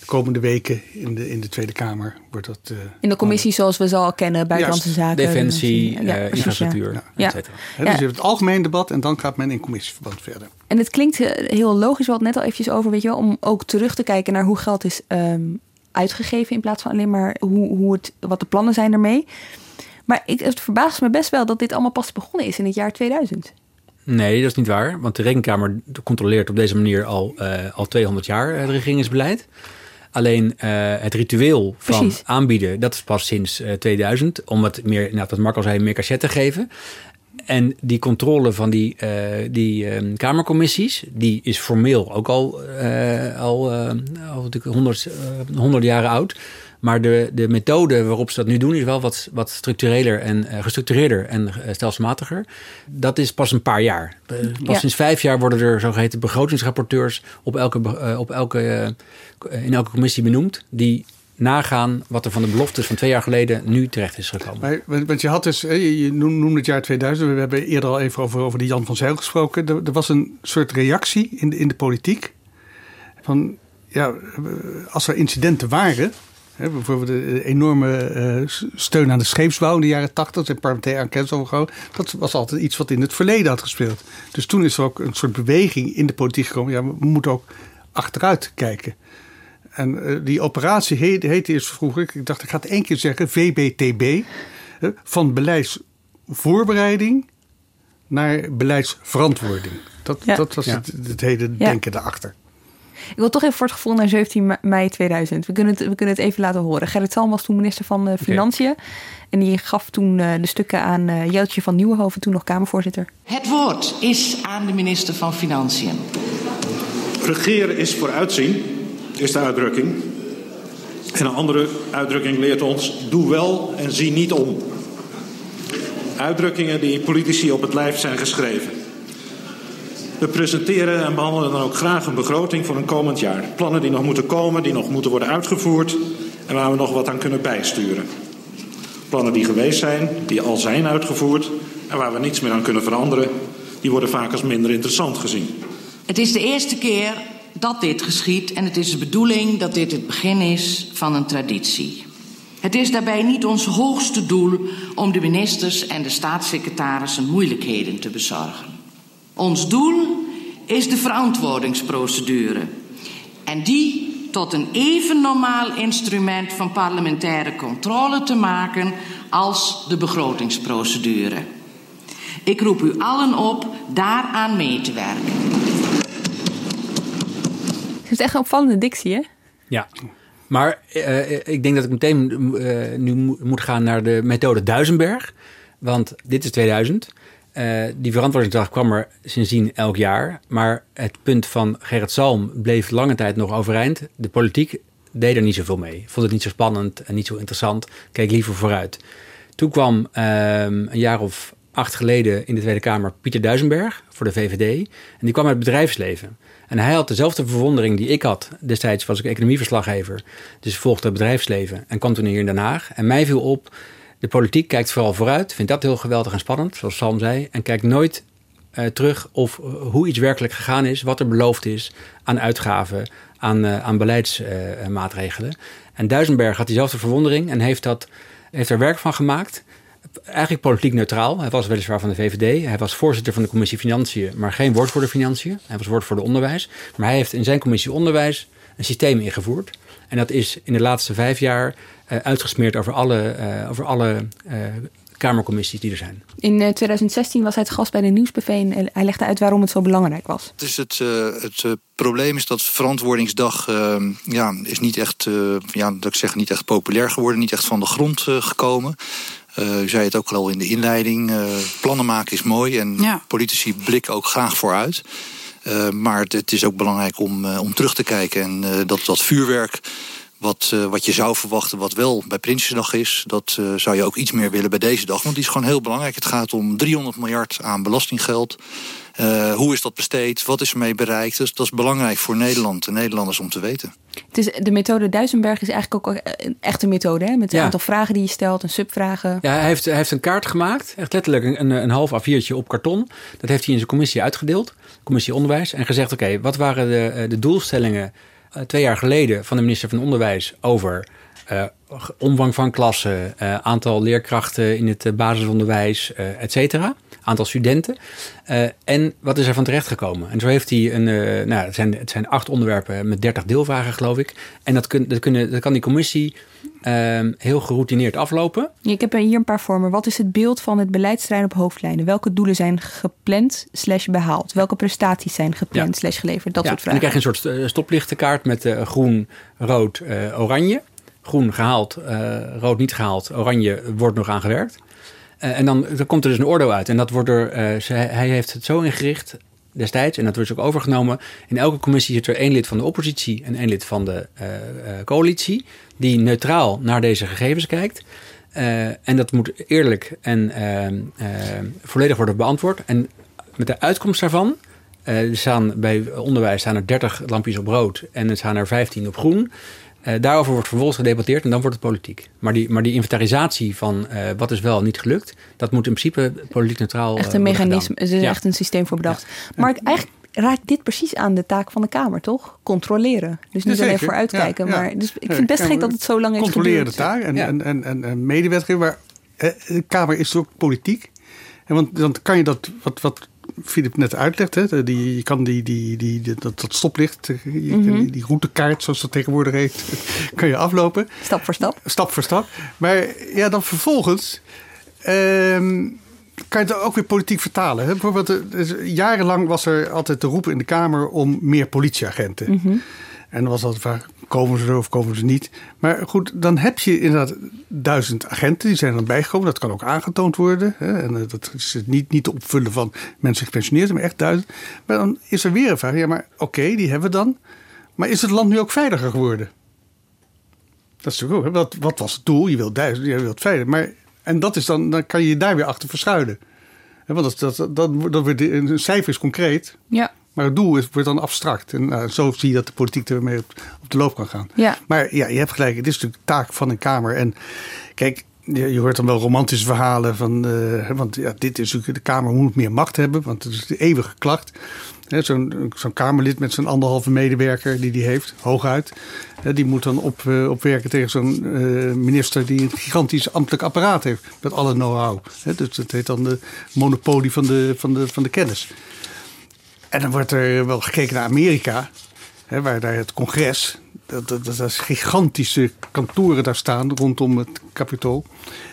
de komende weken in de, in de Tweede Kamer. Wordt dat, eh, In de commissie zoals we ze al kennen, buitenlandse zaken. Defensie, Ja, eh, precies, infrastructuur, Ja. et cetera. Hè, dus je hebt het algemeen debat en dan gaat men in commissieverband verder. En het klinkt eh, heel logisch, we hadden het net al eventjes over, weet je wel, om ook terug te kijken naar hoe geld is ehm, uitgegeven in plaats van alleen maar hoe, hoe het, wat de plannen zijn ermee. Maar ik, het verbaast me best wel dat dit allemaal pas begonnen is in het jaar 2000. Nee, dat is niet waar. Want de Rekenkamer controleert op deze manier al, eh, al 200 jaar het regeringsbeleid. Alleen eh, het ritueel van Precies. aanbieden, dat is pas sinds eh, 2000. Om het meer, nou, wat Mark al zei, meer cachet te geven. En die controle van die, eh, die eh, kamercommissies, die is formeel ook al, eh, al, eh, al natuurlijk 100, eh, 100 jaren oud. Maar de, de methode waarop ze dat nu doen is wel wat, wat structureler en eh, gestructureerder en eh, stelselmatiger. Dat is pas een paar jaar. Pas Ja. sinds vijf jaar worden er zogeheten begrotingsrapporteurs op elke, op elke, in elke commissie benoemd. Die nagaan wat er van de beloftes van twee jaar geleden nu terecht is gekomen. Maar, want je had dus, je je noem- noemde het jaar 2000. We hebben eerder al even over, over de Jan van Zijl gesproken. Er, er was een soort reactie in de, in de politiek. Van, ja, als er incidenten waren... Bijvoorbeeld de enorme eh, steun aan de scheepsbouw in de jaren 80... en parlementaire enquêtes over gehad. Dat was altijd iets wat in het verleden had gespeeld. Dus toen is er ook een soort beweging in de politiek gekomen. Ja, we moeten ook achteruit kijken. En eh, die operatie heette, heette eerst vroeger, ik dacht ik ga het één keer zeggen, VBTB. hè, van beleidsvoorbereiding naar beleidsverantwoording. Dat, Ja. dat was Ja. het, het hele Ja. denken daarachter. Ik wil toch even voor het gevoel naar 17 me- mei 2000. We kunnen het, we kunnen het even laten horen. Gerrit Salm was toen minister van eh, Financiën. En die gaf toen eh, de stukken aan eh Jeltje van Nieuwenhoven, toen nog Kamervoorzitter. Het woord is aan de minister van Financiën. Regeren is vooruitzien, is de uitdrukking. En een andere uitdrukking leert ons: doe wel en zie niet om. Uitdrukkingen die politici op het lijf zijn geschreven. We presenteren en behandelen dan ook graag een begroting voor een komend jaar. Plannen die nog moeten komen, die nog moeten worden uitgevoerd en waar we nog wat aan kunnen bijsturen. Plannen die geweest zijn, die al zijn uitgevoerd en waar we niets meer aan kunnen veranderen, die worden vaak als minder interessant gezien. Het is de eerste keer dat dit geschiet en het is de bedoeling dat dit het begin is van een traditie. Het is daarbij niet ons hoogste doel om de ministers en de staatssecretarissen moeilijkheden te bezorgen. Ons doel is de verantwoordingsprocedure en die tot een even normaal instrument van parlementaire controle te maken als de begrotingsprocedure. Ik roep u allen op daaraan mee te werken. Het is echt een opvallende dictie, hè? Ja, maar eh, ik denk dat ik meteen eh, nu mo- moet gaan naar de methode Duisenberg. Want dit is 2000. Eh, die verantwoordingsdag kwam er sindsdien elk jaar. Maar het punt van Gerrit Salm bleef lange tijd nog overeind. De politiek deed er niet zoveel mee. Vond het niet zo spannend en niet zo interessant. Keek liever vooruit. Toen kwam ehm, een jaar of acht geleden in de Tweede Kamer Pieter Duisenberg voor de VVD. En die kwam uit het bedrijfsleven. En hij had dezelfde verwondering die ik had. Destijds was ik economieverslaggever. Dus volgde het bedrijfsleven en kwam toen hier in Den Haag. En mij viel op, de politiek kijkt vooral vooruit. Vindt dat heel geweldig en spannend, zoals Sam zei. En kijkt nooit eh, terug of eh, hoe iets werkelijk gegaan is. Wat er beloofd is aan uitgaven, aan, eh, aan beleidsmaatregelen. en Duisenberg had diezelfde verwondering en heeft, dat, heeft er werk van gemaakt eigenlijk politiek neutraal. Hij was weliswaar van de VVD. Hij was voorzitter van de commissie Financiën, maar geen woordvoerder Financiën. Hij was woordvoerder Onderwijs. Maar hij heeft in zijn commissie Onderwijs een systeem ingevoerd. En dat is in de laatste vijf jaar uitgesmeerd over alle, eh, over alle eh, Kamercommissies die er zijn. In eh, 2016 was hij het gast bij de Nieuwsbv en hij legde uit waarom het zo belangrijk was. Dus het, eh, het eh, probleem is dat verantwoordingsdag eh, ja, is niet echt, eh, ja, dat ik zeg, niet echt populair geworden, niet echt van de grond eh, gekomen. Eh, u zei het ook al in de inleiding. eh, plannen maken is mooi en Ja. politici blikken ook graag vooruit. maar het, is ook belangrijk om, om terug te kijken. En dat, dat vuurwerk wat, uh, wat je zou verwachten, wat wel bij Prinsjesdag is, dat uh, zou je ook iets meer willen bij deze dag. Want die is gewoon heel belangrijk. Het gaat om 300 miljard aan belastinggeld. Uh, hoe is dat besteed? Wat is ermee bereikt? Dus dat is belangrijk voor Nederland en Nederlanders om te weten. Het is, de methode Duisenberg is eigenlijk ook een echte methode. Hè? Met een aantal vragen die je stelt en subvragen. Ja, hij heeft, hij heeft een kaart gemaakt. Echt letterlijk een, een half A4'tje op karton. Dat heeft hij in zijn commissie uitgedeeld. Commissie Onderwijs. En gezegd, oké, wat waren de, de doelstellingen eh, twee jaar geleden van de minister van Onderwijs over uh, omvang van klassen, uh, aantal leerkrachten in het basisonderwijs, uh, et cetera. Aantal studenten. en wat is er van terecht gekomen? En zo heeft hij een. nou, het zijn, het zijn acht onderwerpen met dertig deelvragen, geloof ik. En dat, kun, dat, kunnen, dat kan die commissie Ehm, heel geroutineerd aflopen. ik heb hier een paar vormen. Wat is het beeld van het beleidsterrein op hoofdlijnen? Welke doelen zijn gepland slash behaald? Welke prestaties zijn gepland slash geleverd? Dat soort vragen. En dan krijg je een soort stoplichtenkaart met groen, rood, oranje. Groen gehaald, rood niet gehaald, oranje wordt nog aan gewerkt. en dan, komt er dus een oordeel uit. En dat wordt er, hij heeft het zo ingericht destijds, en dat wordt ook overgenomen. In elke commissie zit er één lid van de oppositie en één lid van de coalitie die neutraal naar deze gegevens kijkt. En dat moet eerlijk en volledig worden beantwoord. En met de uitkomst daarvan, er staan bij onderwijs staan er 30 lampjes op rood en er staan er 15 op groen. Daarover wordt vervolgens gedebatteerd en dan wordt het politiek. Maar die, maar die inventarisatie van wat is wel niet gelukt, dat moet in principe politiek neutraal. Echt een mechanisme, er is ja. echt een systeem voor bedacht. Ja. Maar eigenlijk raakt dit precies aan de taak van de Kamer, toch? Controleren. Dus niet alleen vooruitkijken. Ja, Maar, dus ik vind het best gek dat het zo lang heeft geduurd. Controleren de taak en, en, en, en, en medewetgeving. Maar de Kamer is ook politiek. En want dan kan je dat, wat, wat Filip net uitlegt, hè, die, je kan die, die, die, dat, dat stoplicht, je, mm -hmm. die routekaart, zoals dat tegenwoordig heet, kan je aflopen. Stap voor stap. Stap voor stap. Maar ja, dan vervolgens. Uh, kan je het ook weer politiek vertalen. Hè? Bijvoorbeeld, dus jarenlang was er altijd de roep in de Kamer om meer politieagenten. Mhm. En dan was altijd vaak, komen ze er of komen ze niet? Maar goed, dan heb je inderdaad duizend agenten, die zijn dan bijgekomen. Dat kan ook aangetoond worden. Hè? En eh, dat is niet, niet te opvullen van mensen gepensioneerd, maar echt duizend. Maar dan is er weer een vraag, ja maar oké, die hebben we dan. Maar is het land nu ook veiliger geworden? Dat is natuurlijk ook, wat, wat was het doel? Je wilt duizend, je wilt veilig. Maar en dat is dan, dan kan je je daar weer achter verschuilen. Want dat, dat, dat, dat wordt, een cijfer is concreet. Ja. Maar het doel is, wordt dan abstract. En uh, zo zie je dat de politiek ermee op, op de loop kan gaan. Ja. Maar ja, je hebt gelijk. Het is natuurlijk taak van een Kamer. En kijk, je, hoort dan wel romantische verhalen van. Uh, want ja, dit is natuurlijk. De Kamer moet meer macht hebben. Want het is de eeuwige klacht. Zo'n zo'n Kamerlid met zijn anderhalve medewerker die die heeft, hooguit. Die moet dan op, uh, opwerken tegen zo'n uh, minister die een gigantisch ambtelijk apparaat heeft. Met alle know-how. Dus dat heet dan de monopolie van de, van, de, van de kennis. En dan wordt er wel gekeken naar Amerika. Hè, waar daar het congres, dat, dat, dat is gigantische kantoren daar staan rondom het kapitool.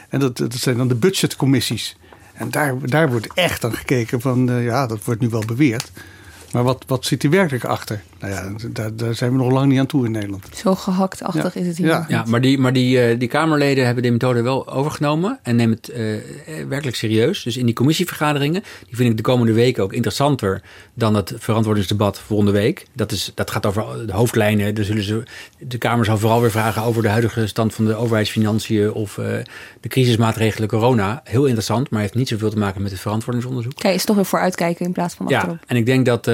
En dat, dat zijn dan de budgetcommissies. En daar, daar wordt echt aan gekeken van, uh, ja, dat wordt nu wel beweerd. Maar wat, wat zit er werkelijk achter? Nou ja, daar, daar, zijn we nog lang niet aan toe in Nederland. Zo gehaktachtig ja. is het hier. Ja, ja maar, die, maar die, uh, die Kamerleden hebben die methode wel overgenomen en nemen het uh, werkelijk serieus. Dus in die commissievergaderingen, die vind ik de komende weken ook interessanter dan het verantwoordingsdebat volgende week. Dat, is, dat gaat over de hoofdlijnen. Dan zullen ze, de Kamer zal vooral weer vragen over de huidige stand van de overheidsfinanciën of uh, de crisismaatregelen corona. Heel interessant, maar heeft niet zoveel te maken met het verantwoordingsonderzoek. Kijk, is toch weer vooruitkijken in plaats van achterop. Ja, en ik denk dat,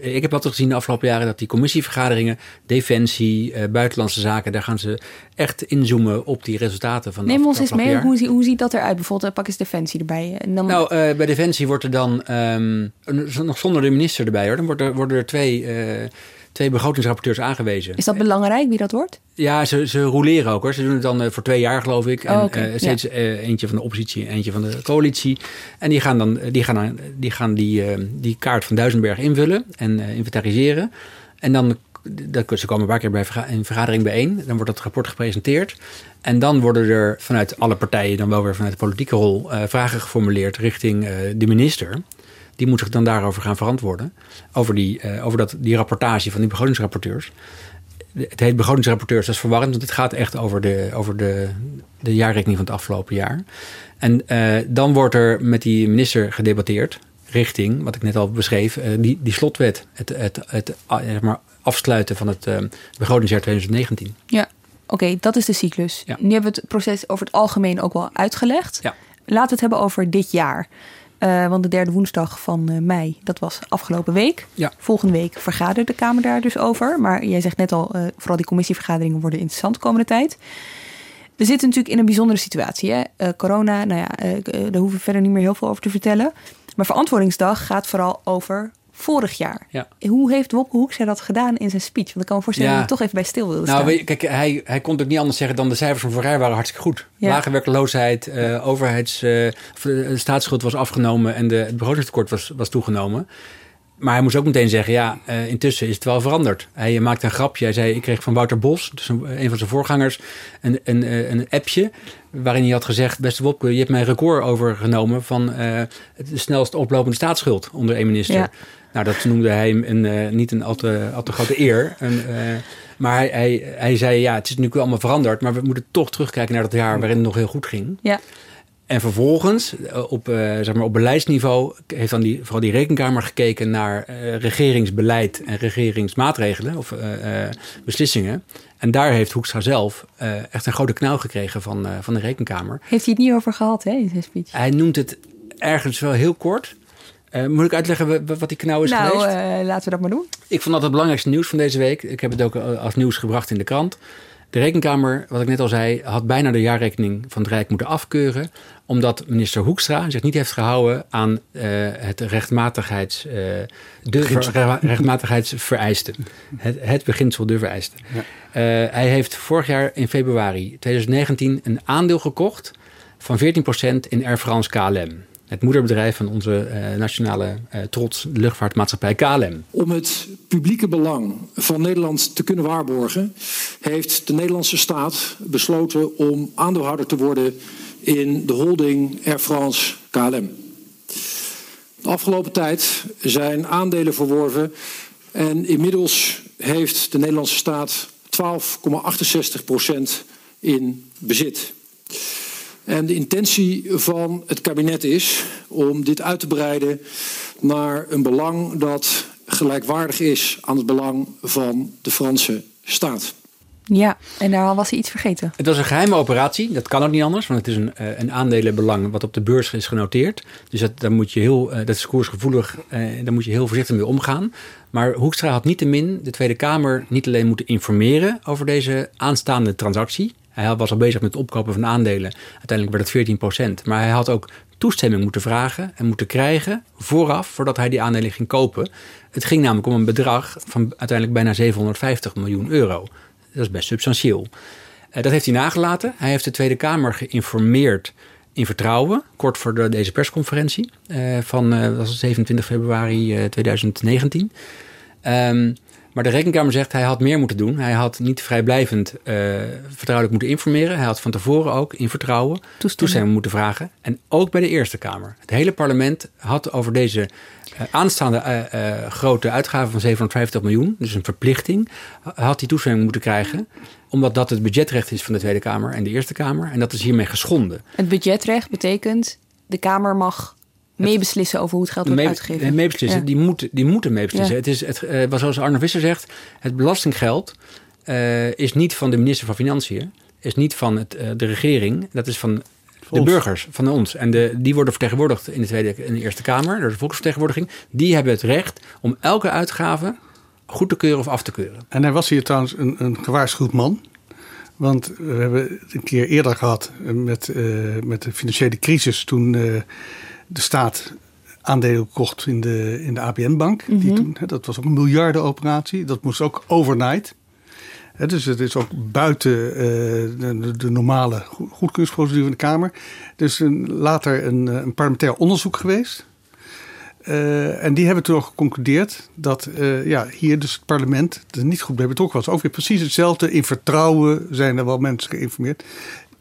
ik heb altijd gezien de afgelopen jaren dat die commissievergaderingen, defensie, uh, buitenlandse zaken, daar gaan ze echt inzoomen op die resultaten van. Neem ons eens mee, hoe, hoe, ziet dat eruit? Bijvoorbeeld, pak eens defensie erbij. En dan... Nou, uh, bij defensie wordt er dan um, nog zonder de minister erbij hoor. Dan worden er, worden er twee. Uh, twee begrotingsrapporteurs aangewezen. Is dat belangrijk wie dat wordt? Ja, ze, ze roleren ook hoor. Ze doen het dan uh, voor twee jaar geloof ik. En oh, okay. uh, steeds ja. uh, eentje van de oppositie, eentje van de coalitie. En die gaan dan die, gaan, die, gaan die, die kaart van Duisenberg invullen en inventariseren. En dan, dat, ze komen een paar keer bij in vergadering bijeen. Dan wordt dat rapport gepresenteerd. En dan worden er vanuit alle partijen, dan wel weer vanuit de politieke rol, vragen geformuleerd richting de minister die moet zich dan daarover gaan verantwoorden. Over die, uh, over dat, die rapportage van die begrotingsrapporteurs. Het heet begrotingsrapporteurs, dat is verwarrend, want het gaat echt over de, over de, de jaarrekening van het afgelopen jaar. En uh, dan wordt er met die minister gedebatteerd. richting, wat ik net al beschreef, uh, die, die slotwet. Het, het, het, zeg maar afsluiten van het begrotingsjaar 2019. Ja, oké, dat is de cyclus. Ja. Nu hebben we het proces over het algemeen ook wel uitgelegd. Ja. Laten we het hebben over dit jaar. Uh, want de derde woensdag van uh, mei, dat was afgelopen week. Ja. Volgende week vergadert de Kamer daar dus over. Maar jij zegt net al, uh, vooral die commissievergaderingen worden interessant de komende tijd. We zitten natuurlijk in een bijzondere situatie. Hè? corona, nou ja, daar hoeven we verder niet meer heel veel over te vertellen. Maar Verantwoordingsdag gaat vooral over vorig jaar. Ja. Hoe heeft Wopke Hoekstra dat gedaan in zijn speech? Want ik kan me voorstellen ja. dat hij toch even bij stil wilde nou, staan. Je, kijk, hij, hij kon ook niet anders zeggen dan de cijfers van vorig jaar waren hartstikke goed. Ja. Lage werkloosheid, uh, overheids, uh, staatsschuld was afgenomen en de, het begrotingstekort was, was toegenomen. Maar hij moest ook meteen zeggen, ja, uh, intussen is het wel veranderd. Hij maakte een grapje. Hij zei, ik kreeg van Wouter Bos, dus een, een van zijn voorgangers, een, een, een appje... waarin hij had gezegd, beste Wopke, je hebt mijn record overgenomen... van uh, de snelst oplopende staatsschuld onder één minister. Ja. Nou, dat noemde hij een, uh, niet een al te, al te grote eer. En, maar hij, hij, hij zei, ja, het is nu allemaal veranderd... maar we moeten toch terugkijken naar dat jaar waarin het nog heel goed ging. Ja. En vervolgens, op, uh, zeg maar op beleidsniveau, heeft dan die, vooral die rekenkamer gekeken naar uh, regeringsbeleid en regeringsmaatregelen of uh, beslissingen. En daar heeft Hoekstra zelf echt een grote knauw gekregen van, van de rekenkamer. Heeft hij het niet over gehad hè, in zijn speech? Hij noemt het ergens wel heel kort. Moet ik uitleggen wat die knauw is nou, geweest? Nou, laten we dat maar doen. Ik vond dat het belangrijkste nieuws van deze week. Ik heb het ook als nieuws gebracht in de krant. De Rekenkamer, wat ik net al zei, had bijna de jaarrekening van het Rijk moeten afkeuren. Omdat minister Hoekstra zich niet heeft gehouden aan uh, het rechtmatigheids, uh, de ver, rechtmatigheidsvereisten. Het, het beginsel de vereisten. Ja. Uh, hij heeft vorig jaar in februari 2019 een aandeel gekocht van 14% in Air France KLM het moederbedrijf van onze uh, nationale uh, trots luchtvaartmaatschappij KLM. Om het publieke belang van Nederland te kunnen waarborgen, heeft de Nederlandse staat besloten om aandeelhouder te worden in de holding Air France KLM. De afgelopen tijd zijn aandelen verworven en inmiddels heeft de Nederlandse staat 12,68 procent in bezit. En de intentie van het kabinet is om dit uit te breiden naar een belang dat gelijkwaardig is aan het belang van de Franse staat. Ja, en daar was hij iets vergeten. Het was een geheime operatie. Dat kan ook niet anders, want het is een, een aandelenbelang wat op de beurs is genoteerd. Dus dat, daar moet je heel, dat is koersgevoelig, daar moet je heel voorzichtig mee omgaan. Maar Hoekstra had niettemin de Tweede Kamer niet alleen moeten informeren over deze aanstaande transactie. Hij was al bezig met het opkopen van aandelen. Uiteindelijk werd het 14 procent. Maar hij had ook toestemming moeten vragen en moeten krijgen vooraf, voordat hij die aandelen ging kopen. Het ging namelijk om een bedrag van uiteindelijk bijna 750 miljoen euro. Dat is best substantieel. Uh, dat heeft hij nagelaten. Hij heeft de Tweede Kamer geïnformeerd in vertrouwen, kort voor de, deze persconferentie uh, van uh, was het 27 februari 2019. Um, maar de rekenkamer zegt hij had meer moeten doen. Hij had niet vrijblijvend uh, vertrouwelijk moeten informeren. Hij had van tevoren ook in vertrouwen toestemming moeten vragen. En ook bij de Eerste Kamer. Het hele parlement had over deze uh, aanstaande uh, grote uitgaven van 750 miljoen, dus een verplichting, had hij toestemming moeten krijgen. Omdat dat het budgetrecht is van de Tweede Kamer en de Eerste Kamer. En dat is hiermee geschonden. Het budgetrecht betekent de Kamer mag meebeslissen over hoe het geld wordt mee, uitgegeven. Meebeslissen, ja. die, moeten, die moeten meebeslissen. Ja. Het is, het, uh, zoals Arno Visser zegt, het belastinggeld uh, is niet van de minister van Financiën, is niet van het, uh, de regering, dat is van de burgers, van ons. En de, die worden vertegenwoordigd in de Tweede en de Eerste Kamer, door de volksvertegenwoordiging. Die hebben het recht om elke uitgave goed te keuren of af te keuren. En hij was hier trouwens een, een gewaarschuwd man. Want we hebben het een keer eerder gehad met, met de financiële crisis toen de staat aandelen kocht in de, in de ABN-bank. Mhm. Mm -hmm. Dat was ook een miljardenoperatie. Dat moest ook overnight. He, dus het is ook buiten uh, de, de, normale goedkeuringsprocedure van de Kamer. Dus een, later een, een parlementair onderzoek geweest. Uh, en die hebben toen ook geconcludeerd dat uh, ja, hier dus het parlement er niet goed bij betrokken was. Ook weer precies hetzelfde. In vertrouwen zijn er wel mensen geïnformeerd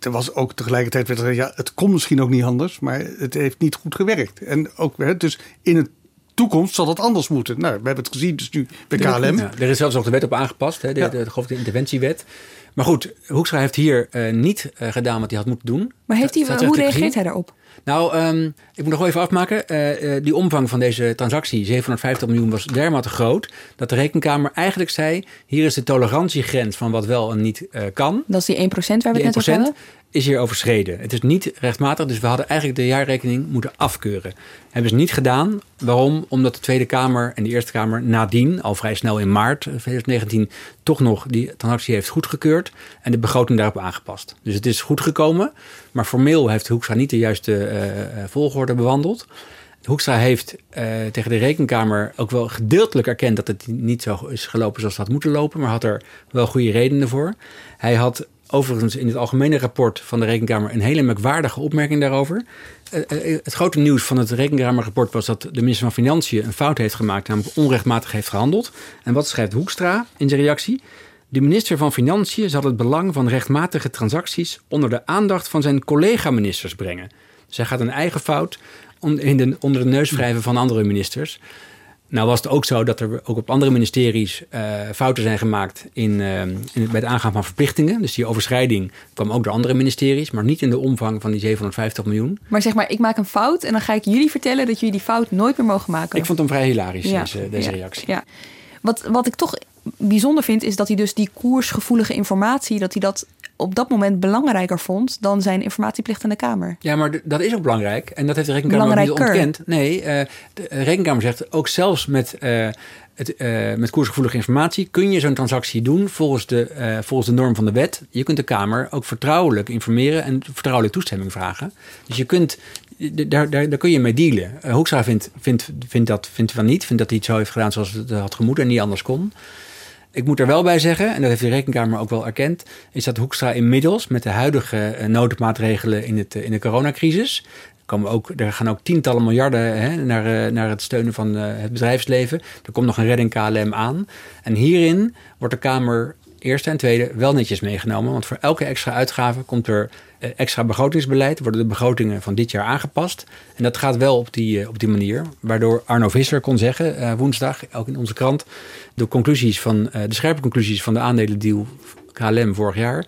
er was ook tegelijkertijd werd er, ja, het kon misschien ook niet anders, maar het heeft niet goed gewerkt. En ook, hè, dus in de toekomst zal dat anders moeten. Nou, we hebben het gezien, dus nu bij KLM. Ja, er is zelfs nog de wet op aangepast, hè, de, ja. de, de, de interventiewet. Maar goed, Hoekstra heeft hier uh, niet uh, gedaan wat hij had moeten doen. Maar heeft hij, hoe reageert hij daarop? Nou, um, ik moet nog wel even afmaken. Uh, die omvang van deze transactie, 750 miljoen, was dermate groot... dat de rekenkamer eigenlijk zei... hier is de tolerantiegrens van wat wel en niet kan. Dat is die 1% waar we het net over hadden? Is hier overschreden. Het is niet rechtmatig, dus we hadden eigenlijk de jaarrekening moeten afkeuren. Hebben ze niet gedaan. Waarom? Omdat de Tweede Kamer en de Eerste Kamer nadien, al vrij snel in maart 2019, toch nog die transactie heeft goedgekeurd en de begroting daarop aangepast. Dus het is goed gekomen, maar formeel heeft Hoekstra niet de juiste uh, volgorde bewandeld. Hoekstra heeft uh, tegen de rekenkamer ook wel gedeeltelijk erkend dat het niet zo is gelopen zoals het had moeten lopen, maar had er wel goede redenen voor. Hij had overigens in het algemene rapport van de Rekenkamer een hele merkwaardige opmerking daarover. Uh, het grote nieuws van het Rekenkamerrapport was dat de minister van Financiën een fout heeft gemaakt, namelijk onrechtmatig heeft gehandeld. En wat schrijft Hoekstra in zijn reactie? De minister van Financiën zal het belang van rechtmatige transacties onder de aandacht van zijn collega-ministers brengen. Hij gaat een eigen fout onder de neus wrijven van andere ministers. Nou was het ook zo dat er ook op andere ministeries uh, fouten zijn gemaakt in, uh, in het, bij het aangaan van verplichtingen. Dus die overschrijding kwam ook door andere ministeries, maar niet in de omvang van die 750 miljoen. Maar zeg maar, ik maak een fout en dan ga ik jullie vertellen dat jullie die fout nooit meer mogen maken. Ik vond hem vrij hilarisch, ja. deze, deze ja. reactie. Ja. Wat, wat ik toch bijzonder vind, is dat hij dus die koersgevoelige informatie, dat hij dat op dat moment belangrijker vond dan zijn informatieplicht aan de Kamer. Ja, maar dat is ook belangrijk. En dat heeft de Rekenkamer niet ontkend. Nee, uh, de Rekenkamer zegt ook zelfs met, uh, het, uh, met koersgevoelige informatie kun je zo'n transactie doen volgens de, volgens de norm van de wet. Je kunt de Kamer ook vertrouwelijk informeren en vertrouwelijk toestemming vragen. Dus je kunt daar, daar, daar kun je mee dealen. Hoekstra vindt, vindt, vindt dat vindt van niet. Vindt dat hij het zo heeft gedaan zoals het had gemoeten en niet anders kon. Ik moet er wel bij zeggen, en dat heeft de Rekenkamer ook wel erkend, is dat Hoekstra inmiddels met de huidige eh, noodmaatregelen in, het, eh, in de coronacrisis. Komen ook, er gaan ook tientallen miljarden hè, naar, eh, naar het steunen van het bedrijfsleven. Er komt nog een redding KLM aan. En hierin wordt de Kamer eerste en tweede wel netjes meegenomen. Want voor elke extra uitgave komt er extra begrotingsbeleid. Worden de begrotingen van dit jaar aangepast. En dat gaat wel op die, op die manier. Waardoor Arno Visser kon zeggen uh, woensdag, ook in onze krant de conclusies van de scherpe conclusies van de aandelendeal KLM vorig jaar.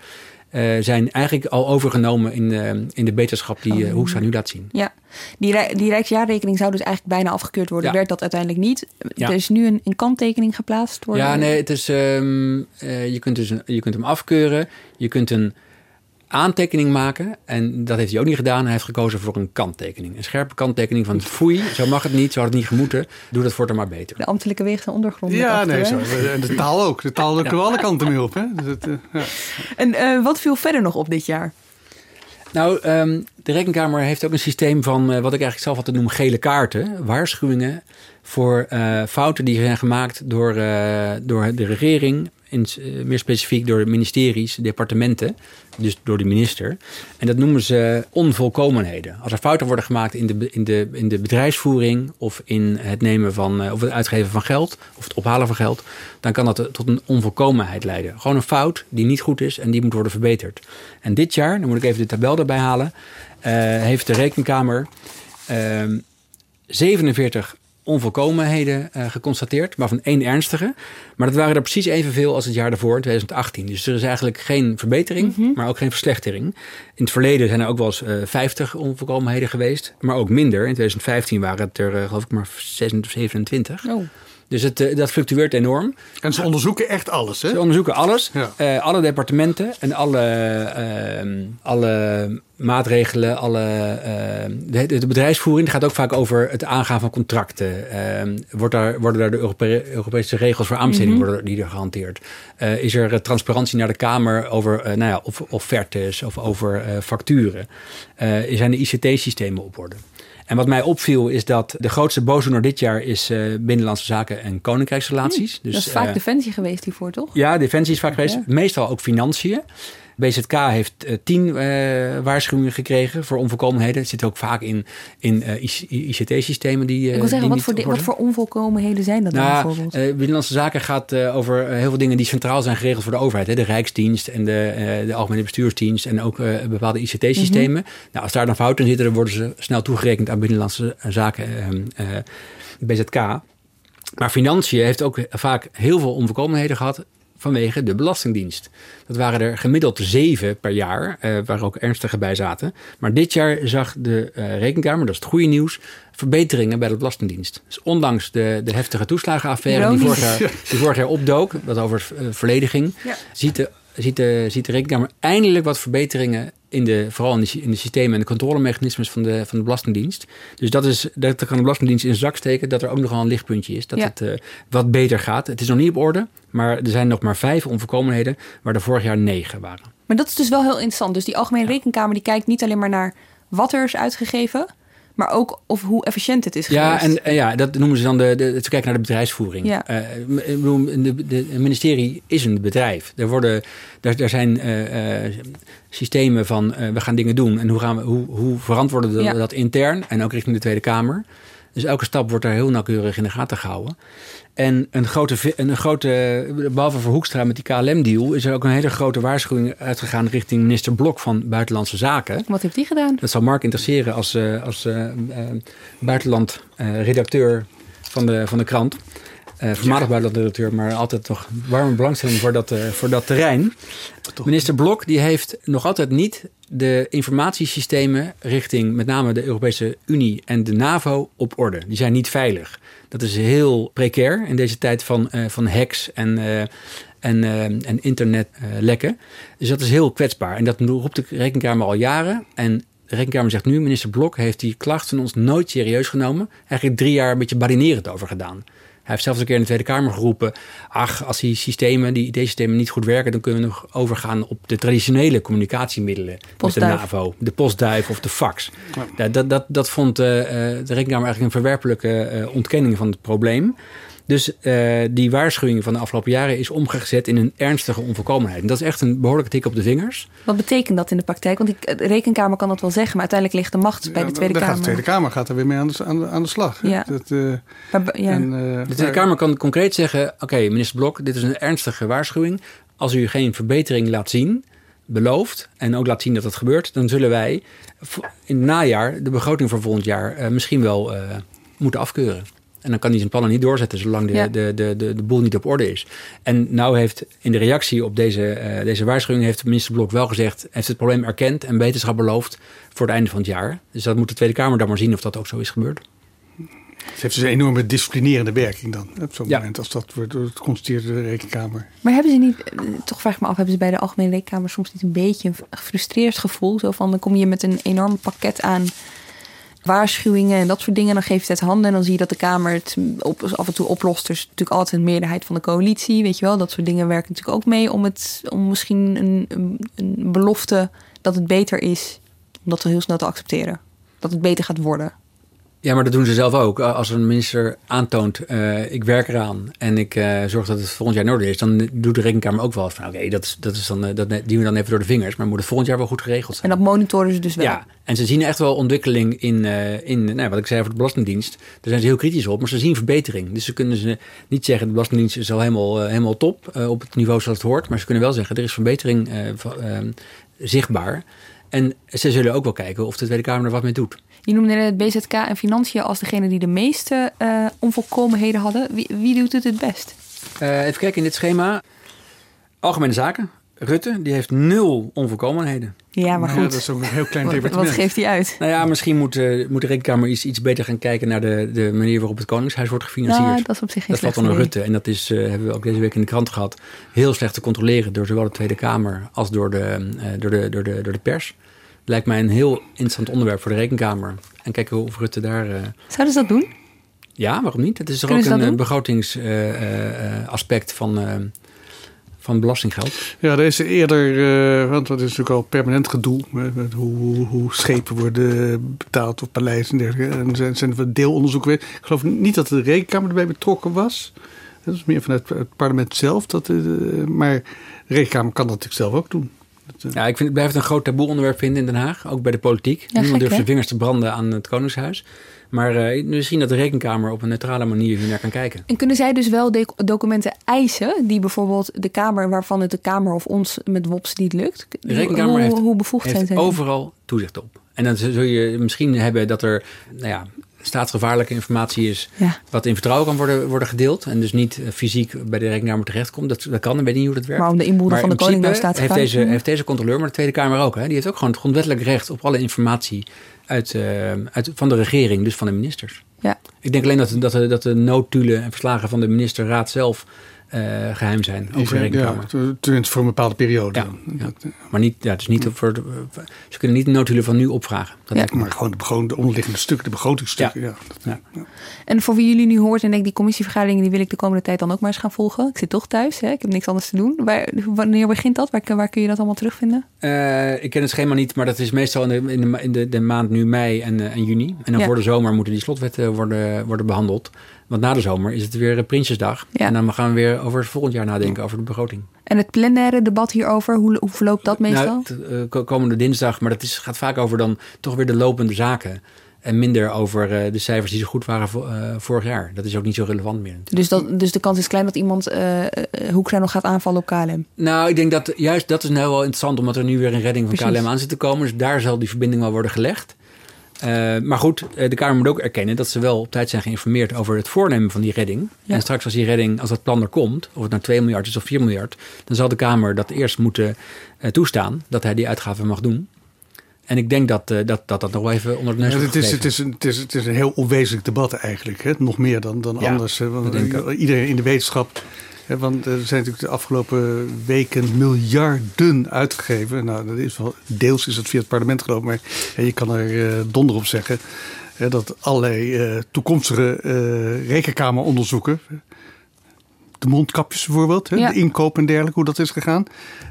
Uh, zijn eigenlijk al overgenomen in, uh, in de beterschap die uh, Hoekstra nu laat zien. Ja, die, die Rijksjaarrekening zou dus eigenlijk bijna afgekeurd worden. Ja. Werd dat uiteindelijk niet. Ja. Er is nu een, een kanttekening geplaatst worden. Ja, nee, het is, um, je, kunt dus, je kunt hem afkeuren. Je kunt een aantekening maken. En dat heeft hij ook niet gedaan. Hij heeft gekozen voor een kanttekening. Een scherpe kanttekening van foei, zo mag het niet, zo had het niet gemoeten. Doe dat voortaan maar beter. De ambtelijke weeg en ondergrond. Ja, nee, zo. En de taal ook. De taal lukt ja. alle kanten mee op. Hè? Dus het, uh, ja. En uh, wat viel verder nog op dit jaar? Nou, um, de Rekenkamer heeft ook een systeem van uh, wat ik eigenlijk zelf altijd noem gele kaarten. Waarschuwingen voor fouten die zijn gemaakt door, door de regering in, uh, meer specifiek door de ministeries, departementen, dus door de minister. En dat noemen ze onvolkomenheden. Als er fouten worden gemaakt in de, in de, in de bedrijfsvoering of in het nemen van, uh, of het uitgeven van geld of het ophalen van geld, dan kan dat tot een onvolkomenheid leiden. Gewoon een fout die niet goed is en die moet worden verbeterd. En dit jaar, dan moet ik even de tabel erbij halen, uh, heeft de Rekenkamer 47 onvolkomenheden uh, geconstateerd, maar van één ernstige. Maar dat waren er precies evenveel als het jaar daarvoor, in 2018. Dus er is eigenlijk geen verbetering, mm -hmm. maar ook geen verslechtering. In het verleden zijn er ook wel eens uh, 50 onvolkomenheden geweest, maar ook minder. In 2015 waren het er, uh, geloof ik, maar 27. Oh. Dus het, uh, dat fluctueert enorm. En ze onderzoeken echt alles, hè? Ze onderzoeken alles. Ja. Uh, alle departementen en alle, uh, alle maatregelen, alle, de, de, bedrijfsvoering gaat ook vaak over het aangaan van contracten. Ehm, wordt daar, worden daar de Europe Europese regels voor aanbesteding mm -hmm. worden die er gehanteerd? Eh, is er transparantie naar de Kamer over nou ja, of, offertes of over facturen? zijn de ICT-systemen op orde? En wat mij opviel is dat de grootste boosdoener dit jaar is uh, Binnenlandse Zaken en Koninkrijksrelaties. Hmm, dus, dat is vaak uh, Defensie geweest hiervoor, toch? Ja, Defensie is vaak geweest. Meestal ook Financiën. BZK heeft uh, tien uh, waarschuwingen gekregen voor onvolkomenheden. Het zit ook vaak in, in uh, ICT-systemen die. Ik wil zeggen, wat voor, wat voor onvolkomenheden zijn dat nou, dan bijvoorbeeld? Binnenlandse Zaken gaat over heel veel dingen die centraal zijn geregeld voor de overheid. Hè? De Rijksdienst en de, de Algemene Bestuursdienst en ook bepaalde ICT-systemen. Mm -hmm. nou, als daar dan fouten in zitten, dan worden ze snel toegerekend aan Binnenlandse Zaken, BZK. Maar Financiën heeft ook vaak heel veel onvolkomenheden gehad vanwege de Belastingdienst. Dat waren er gemiddeld zeven per jaar, uh, waar ook ernstige bij zaten. Maar dit jaar zag de uh, Rekenkamer, dat is het goede nieuws, verbeteringen bij de Belastingdienst. Dus ondanks de, de heftige toeslagenaffaire die vorig, jaar, die vorig jaar opdook, wat over uh, verleden ging, ja. ziet, de, ziet, de, ziet de Rekenkamer eindelijk wat verbeteringen in de, vooral in de, in de systemen en de controlemechanismes van de, van de Belastingdienst. Dus dat is, dat kan de Belastingdienst in de zak steken, dat er ook nogal een lichtpuntje is. Dat ja. het uh, wat beter gaat. Het is nog niet op orde, maar er zijn nog maar vijf onvolkomenheden, waar er vorig jaar negen waren. Maar dat is dus wel heel interessant. Dus die Algemene Rekenkamer die kijkt niet alleen maar naar wat er is uitgegeven, maar ook of hoe efficiënt het is ja, geweest. En, en ja, dat noemen ze dan de, de, ze kijken naar de bedrijfsvoering. Ja. Uh, de, de, het ministerie is een bedrijf. Er, worden, er, er zijn uh, uh, systemen van we gaan dingen doen en hoe, gaan we, hoe, hoe verantwoorden we ja. dat intern en ook richting de Tweede Kamer. Dus elke stap wordt daar heel nauwkeurig in de gaten gehouden. En een grote, een grote behalve voor Hoekstra met die KLM-deal... is er ook een hele grote waarschuwing uitgegaan richting minister Blok van Buitenlandse Zaken. Wat heeft die gedaan? Dat zal Mark interesseren als, uh, als uh, uh, buitenland redacteur van de, van de krant. Voormalig ja. buitenlandredacteur, maar altijd toch warme belangstelling voor dat, voor dat terrein. Toch. Minister Blok die heeft nog altijd niet de informatiesystemen richting met name de Europese Unie en de NAVO op orde. Die zijn niet veilig. Dat is heel precair in deze tijd van, uh, van hacks en, uh, en, uh, en internetlekken. dus dat is heel kwetsbaar. En dat roept de Rekenkamer al jaren. En de Rekenkamer zegt nu, minister Blok heeft die klacht van ons nooit serieus genomen. Eigenlijk drie jaar een beetje badinerend over gedaan. Hij heeft zelfs een keer in de Tweede Kamer geroepen... ach, als die systemen, die IT-systemen niet goed werken... dan kunnen we nog overgaan op de traditionele communicatiemiddelen... Postduif. met de NAVO, de postduif of de fax. Ja. Dat, dat, dat vond uh, de Rekenkamer eigenlijk een verwerpelijke uh, ontkenning van het probleem. Dus uh, die waarschuwing van de afgelopen jaren is omgezet in een ernstige onvolkomenheid. En dat is echt een behoorlijke tik op de vingers. Wat betekent dat in de praktijk? Want de Rekenkamer kan dat wel zeggen, maar uiteindelijk ligt de macht bij de Tweede Kamer. Gaat de Tweede Kamer gaat er weer mee aan de, aan de, aan de slag. Ja. Dat, uh, maar, ja. En, uh, de Tweede Kamer kan concreet zeggen: Oké, okay, minister Blok, dit is een ernstige waarschuwing. Als u geen verbetering laat zien, belooft en ook laat zien dat dat gebeurt, dan zullen wij in het najaar de begroting voor volgend jaar uh, misschien wel moeten afkeuren. En dan kan hij zijn plannen niet doorzetten zolang de, ja. de, de, de, de boel niet op orde is. En nou heeft in de reactie op deze, uh, deze waarschuwing... heeft minister Blok wel gezegd... heeft het probleem erkend en beterschap beloofd voor het einde van het jaar. Dus dat moet de Tweede Kamer dan maar zien of dat ook zo is gebeurd. Het heeft dus een enorme disciplinerende werking dan. Op zo'n ja. moment als dat wordt het constateert de rekenkamer. Maar hebben ze niet, toch vraag ik me af, hebben ze bij de Algemene Rekenkamer soms niet een beetje een gefrustreerd gevoel? Zo van, dan kom je met een enorm pakket aan waarschuwingen en dat soort dingen. Dan geeft het handen en dan zie je dat de Kamer het op, af en toe oplost. Er is natuurlijk altijd een meerderheid van de coalitie, weet je wel. Dat soort dingen werken natuurlijk ook mee om, het, om misschien een, een, belofte dat het beter is, om dat heel snel te accepteren. Dat het beter gaat worden. Ja, maar dat doen ze zelf ook. Als een minister aantoont, uh, ik werk eraan en ik uh, zorg dat het volgend jaar in orde is, dan doet de rekenkamer ook wel van, oké, okay, dat, is, dat, is dan, uh, dat die we dan even door de vingers, maar moet het volgend jaar wel goed geregeld zijn. En dat monitoren ze dus wel. Ja, en ze zien echt wel ontwikkeling in, in nou, wat ik zei over de Belastingdienst. Daar zijn ze heel kritisch op, maar ze zien verbetering. Dus ze kunnen ze niet zeggen, de Belastingdienst is al helemaal, helemaal top op het niveau zoals het hoort, maar ze kunnen wel zeggen, er is verbetering zichtbaar. En ze zullen ook wel kijken of de Tweede Kamer er wat mee doet. Je noemde het BZK en Financiën als degene die de meeste uh, onvolkomenheden hadden. Wie, wie, doet het het best? Uh, even kijken in dit schema. Algemene Zaken. Rutte, die heeft nul onvolkomenheden. Ja, maar goed. Ja, dat is ook een heel klein wat, departement. Wat geeft hij uit? Nou ja, misschien moet, uh, moet de Rekenkamer iets, iets beter gaan kijken naar de, de manier waarop het Koningshuis wordt gefinancierd. Nou, dat is op zich geen Dat valt onder Rutte. En dat is, uh, hebben we ook deze week in de krant gehad, heel slecht te controleren door zowel de Tweede Kamer als door de, uh, door de, door de, door de pers. Lijkt mij een heel interessant onderwerp voor de Rekenkamer. En kijken of Rutte daar... Uh... Zouden ze dat doen? Ja, waarom niet? Het is er ook een begrotingsaspect uh, uh, van, van belastinggeld. Ja, er is eerder, want dat is natuurlijk al permanent gedoe. Met, met hoe, hoe, schepen worden betaald of paleizen en dergelijke. En zijn, zijn er deelonderzoeken. Ik geloof niet dat de Rekenkamer erbij betrokken was. Dat is meer vanuit het parlement zelf. Dat, maar de Rekenkamer kan dat natuurlijk zelf ook doen. Ja, ik vind, het blijft een groot taboe onderwerp vinden in Den Haag. Ook bij de politiek. Ja, Niemand gek, durft hè? zijn vingers te branden aan het Koningshuis. Maar uh, misschien dat de rekenkamer op een neutrale manier hier naar kan kijken. En kunnen zij dus wel documenten eisen die bijvoorbeeld de Kamer, waarvan het de Kamer of ons met WOPS niet lukt? De rekenkamer hoe, heeft, hoe bevoegd heeft zijn overal toezicht op. En dan zul je misschien hebben dat er, nou ja, staatsgevaarlijke informatie is, Ja. wat in vertrouwen kan worden, worden gedeeld. En dus niet eh, fysiek bij de rekenkamer terechtkomt. Dat, dat kan, ik weet niet hoe dat werkt. Maar om de inboedel van de in koning nou heeft deze, heeft deze controleur, maar de Tweede Kamer ook. Hè, die heeft ook gewoon het grondwettelijk recht op alle informatie uit, eh, uit, van de regering, dus van de ministers. Ja. Ik denk alleen dat, dat, dat de noodtulen en verslagen van de ministerraad zelf eh, geheim zijn over de rekenkamer. ja, voor een bepaalde periode. Ja, ja. Maar niet, ja, het is niet voor de, ze kunnen niet de noodtulen van nu opvragen. Dat denk ik Maar gewoon de, begon- de onderliggende stukken, de begrotingsstukken. Ja. Ja. En voor wie jullie nu hoort en denkt, die commissievergaderingen die wil ik de komende tijd dan ook maar eens gaan volgen. Ik zit toch thuis, hè? ik heb niks anders te doen. Waar, wanneer begint dat? Waar, waar kun je dat allemaal terugvinden? Eh, ik ken het schema niet, maar dat is meestal in de, in de, in de, de maand nu mei en, eh, en juni. En dan Ja. voor de zomer moeten die slotwetten worden, worden behandeld. Want na de zomer is het weer eh, Prinsjesdag. Ja. En dan gaan we weer over het volgend jaar nadenken, over de begroting. En het plenaire debat hierover, hoe, hoe verloopt dat meestal? Nou, t- eh, ko- komende dinsdag, maar dat is, gaat vaak over dan toch weer de lopende zaken. En minder over eh, de cijfers die zo goed waren vo- vorig jaar. Dat is ook niet zo relevant meer. dus, dat, dus de kans is klein dat iemand eh, Hoekstra nog gaat aanvallen op KLM. Nou, ik denk dat juist dat is nou wel interessant, omdat er nu weer een redding van Precies. KLM aan zit te komen. Dus daar zal die verbinding wel worden gelegd. Eh, maar goed, eh, de Kamer moet ook erkennen dat ze wel op tijd zijn geïnformeerd over het voornemen van die redding. Ja. En straks als die redding, als dat plan er komt, of het nou 2 miljard is of 4 miljard, dan zal de Kamer dat eerst moeten eh, toestaan, dat hij die uitgaven mag doen. En ik denk dat, eh, dat, dat dat nog wel even onder de neus Ja, het, is, het, is een, het, is, het is een heel onwezenlijk debat eigenlijk. Hè? Nog meer dan, dan Ja, anders. Want iedereen in de wetenschap. Hè? Want er zijn natuurlijk de afgelopen weken miljarden uitgegeven. Nou, dat is wel, deels is het via het parlement geloof ik. Maar hè, je kan er eh, donder op zeggen. Dat allerlei eh, toekomstige eh rekenkameronderzoeken. De mondkapjes bijvoorbeeld, hè, Ja. de inkoop en dergelijke, hoe dat is gegaan.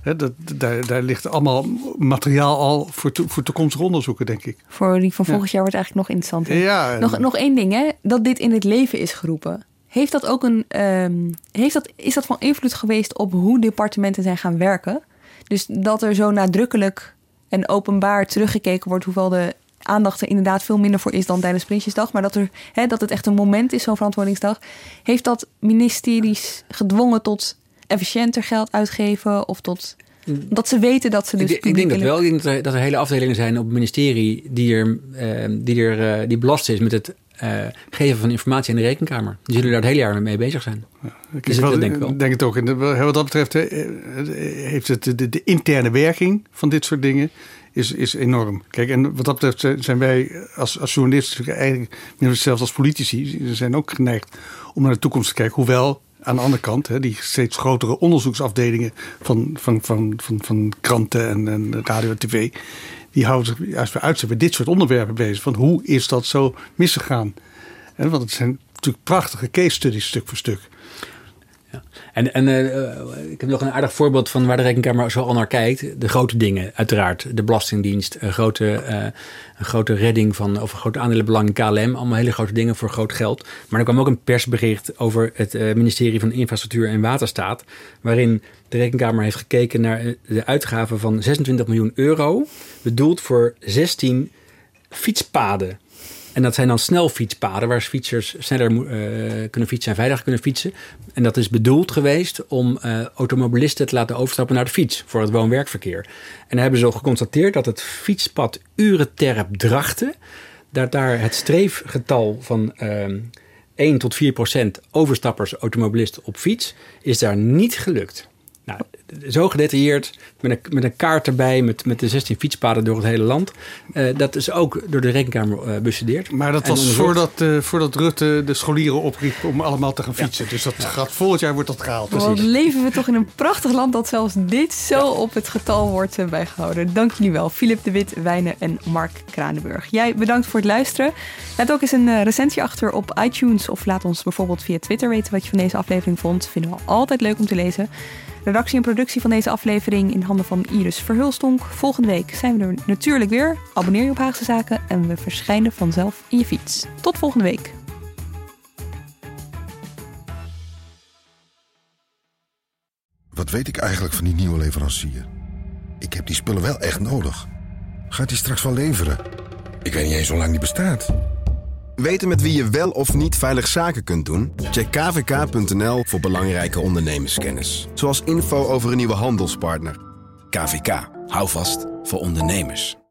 Hè, dat, daar, daar ligt allemaal materiaal al voor, to- voor toekomstige onderzoeken, denk ik. Voor die van Ja. volgend jaar wordt eigenlijk nog interessanter. Ja, nog, nog één ding, hè? dat dit in het leven is geroepen. Heeft dat ook een, ehm, heeft dat, is dat van invloed geweest op hoe departementen zijn gaan werken? Dus dat er zo nadrukkelijk en openbaar teruggekeken wordt, hoewel de aandacht er inderdaad veel minder voor is dan tijdens Prinsjesdag, maar dat, er, hè, dat het echt een moment is, zo'n verantwoordingsdag. Heeft dat ministeries gedwongen tot efficiënter geld uitgeven of tot dat ze weten dat ze dus ik, ik denk dat wel. Ik denk dat er, dat er hele afdelingen zijn op het ministerie die, er, eh, die, er, eh, die belast is met het eh, geven van informatie aan de rekenkamer. Die zullen daar het hele jaar mee bezig zijn. Ik Dus wel, dat denk ik wel. denk het ook. En de- wat dat betreft eh, heeft het de, de, de interne werking van dit soort dingen is, is enorm. Kijk, en wat dat betreft zijn- wij als, als journalisten eigenlijk meer zelfs als politici zijn ook geneigd om naar de toekomst te kijken. Hoewel aan de andere kant, hè, die steeds grotere onderzoeksafdelingen van, van, van, van, van kranten en, en radio en tv, die houden zich bij uitzet bij dit soort onderwerpen bezig. Van hoe is dat zo misgegaan? Hè, want het zijn natuurlijk prachtige case studies stuk voor stuk. En, en eh, eh, ik heb nog een aardig voorbeeld van waar de rekenkamer zo al naar kijkt. De grote dingen, uiteraard. De Belastingdienst, een grote, eh, een grote redding van, of een grote aandelenbelang in KLM. Allemaal hele grote dingen voor groot geld. Maar er kwam ook een persbericht over het ministerie van Infrastructuur en Waterstaat. Waarin de rekenkamer heeft gekeken naar de uitgaven van 26 miljoen euro. Bedoeld voor 16 fietspaden. En dat zijn dan snelfietspaden waar fietsers sneller eh, kunnen fietsen en veiliger kunnen fietsen. En dat is bedoeld geweest om eh, automobilisten te laten overstappen naar de fiets voor het woon-werkverkeer. En hebben ze geconstateerd dat het fietspad Urenterp Drachten, dat daar het streefgetal van ehm 1 tot 4 procent overstappers automobilisten op fiets, is daar niet gelukt. Zo gedetailleerd, met een, met een kaart erbij, met, met de 16 fietspaden door het hele land. Eh, dat is ook door de rekenkamer eh, bestudeerd. Maar dat was voordat, eh, voordat Rutte de scholieren opriep om allemaal te gaan fietsen. Dus dat gaat, volgend jaar wordt dat gehaald. Wat leven we toch in een prachtig land dat zelfs dit zo op het getal wordt eh, bijgehouden. Dank jullie wel, Filip de Wit, Wijnen en Mark Kranenburg. Jij bedankt voor het luisteren. Laat ook eens een recensie achter op iTunes of laat ons bijvoorbeeld via Twitter weten wat je van deze aflevering vond. Vinden we altijd leuk om te lezen. Redactie en productie van deze aflevering in handen van Iris Verhulstonk. Volgende week zijn we er natuurlijk weer. Abonneer je op Haagse Zaken en we verschijnen vanzelf in je fiets. Tot volgende week. Wat weet ik eigenlijk van die nieuwe leverancier? Ik heb die spullen wel echt nodig. Gaat die straks wel leveren? Ik weet niet eens hoe lang die bestaat. Weten met wie je wel of niet veilig zaken kunt doen? Check kvk.nl voor belangrijke ondernemerskennis. Zoals info over een nieuwe handelspartner. KVK, hou vast voor ondernemers.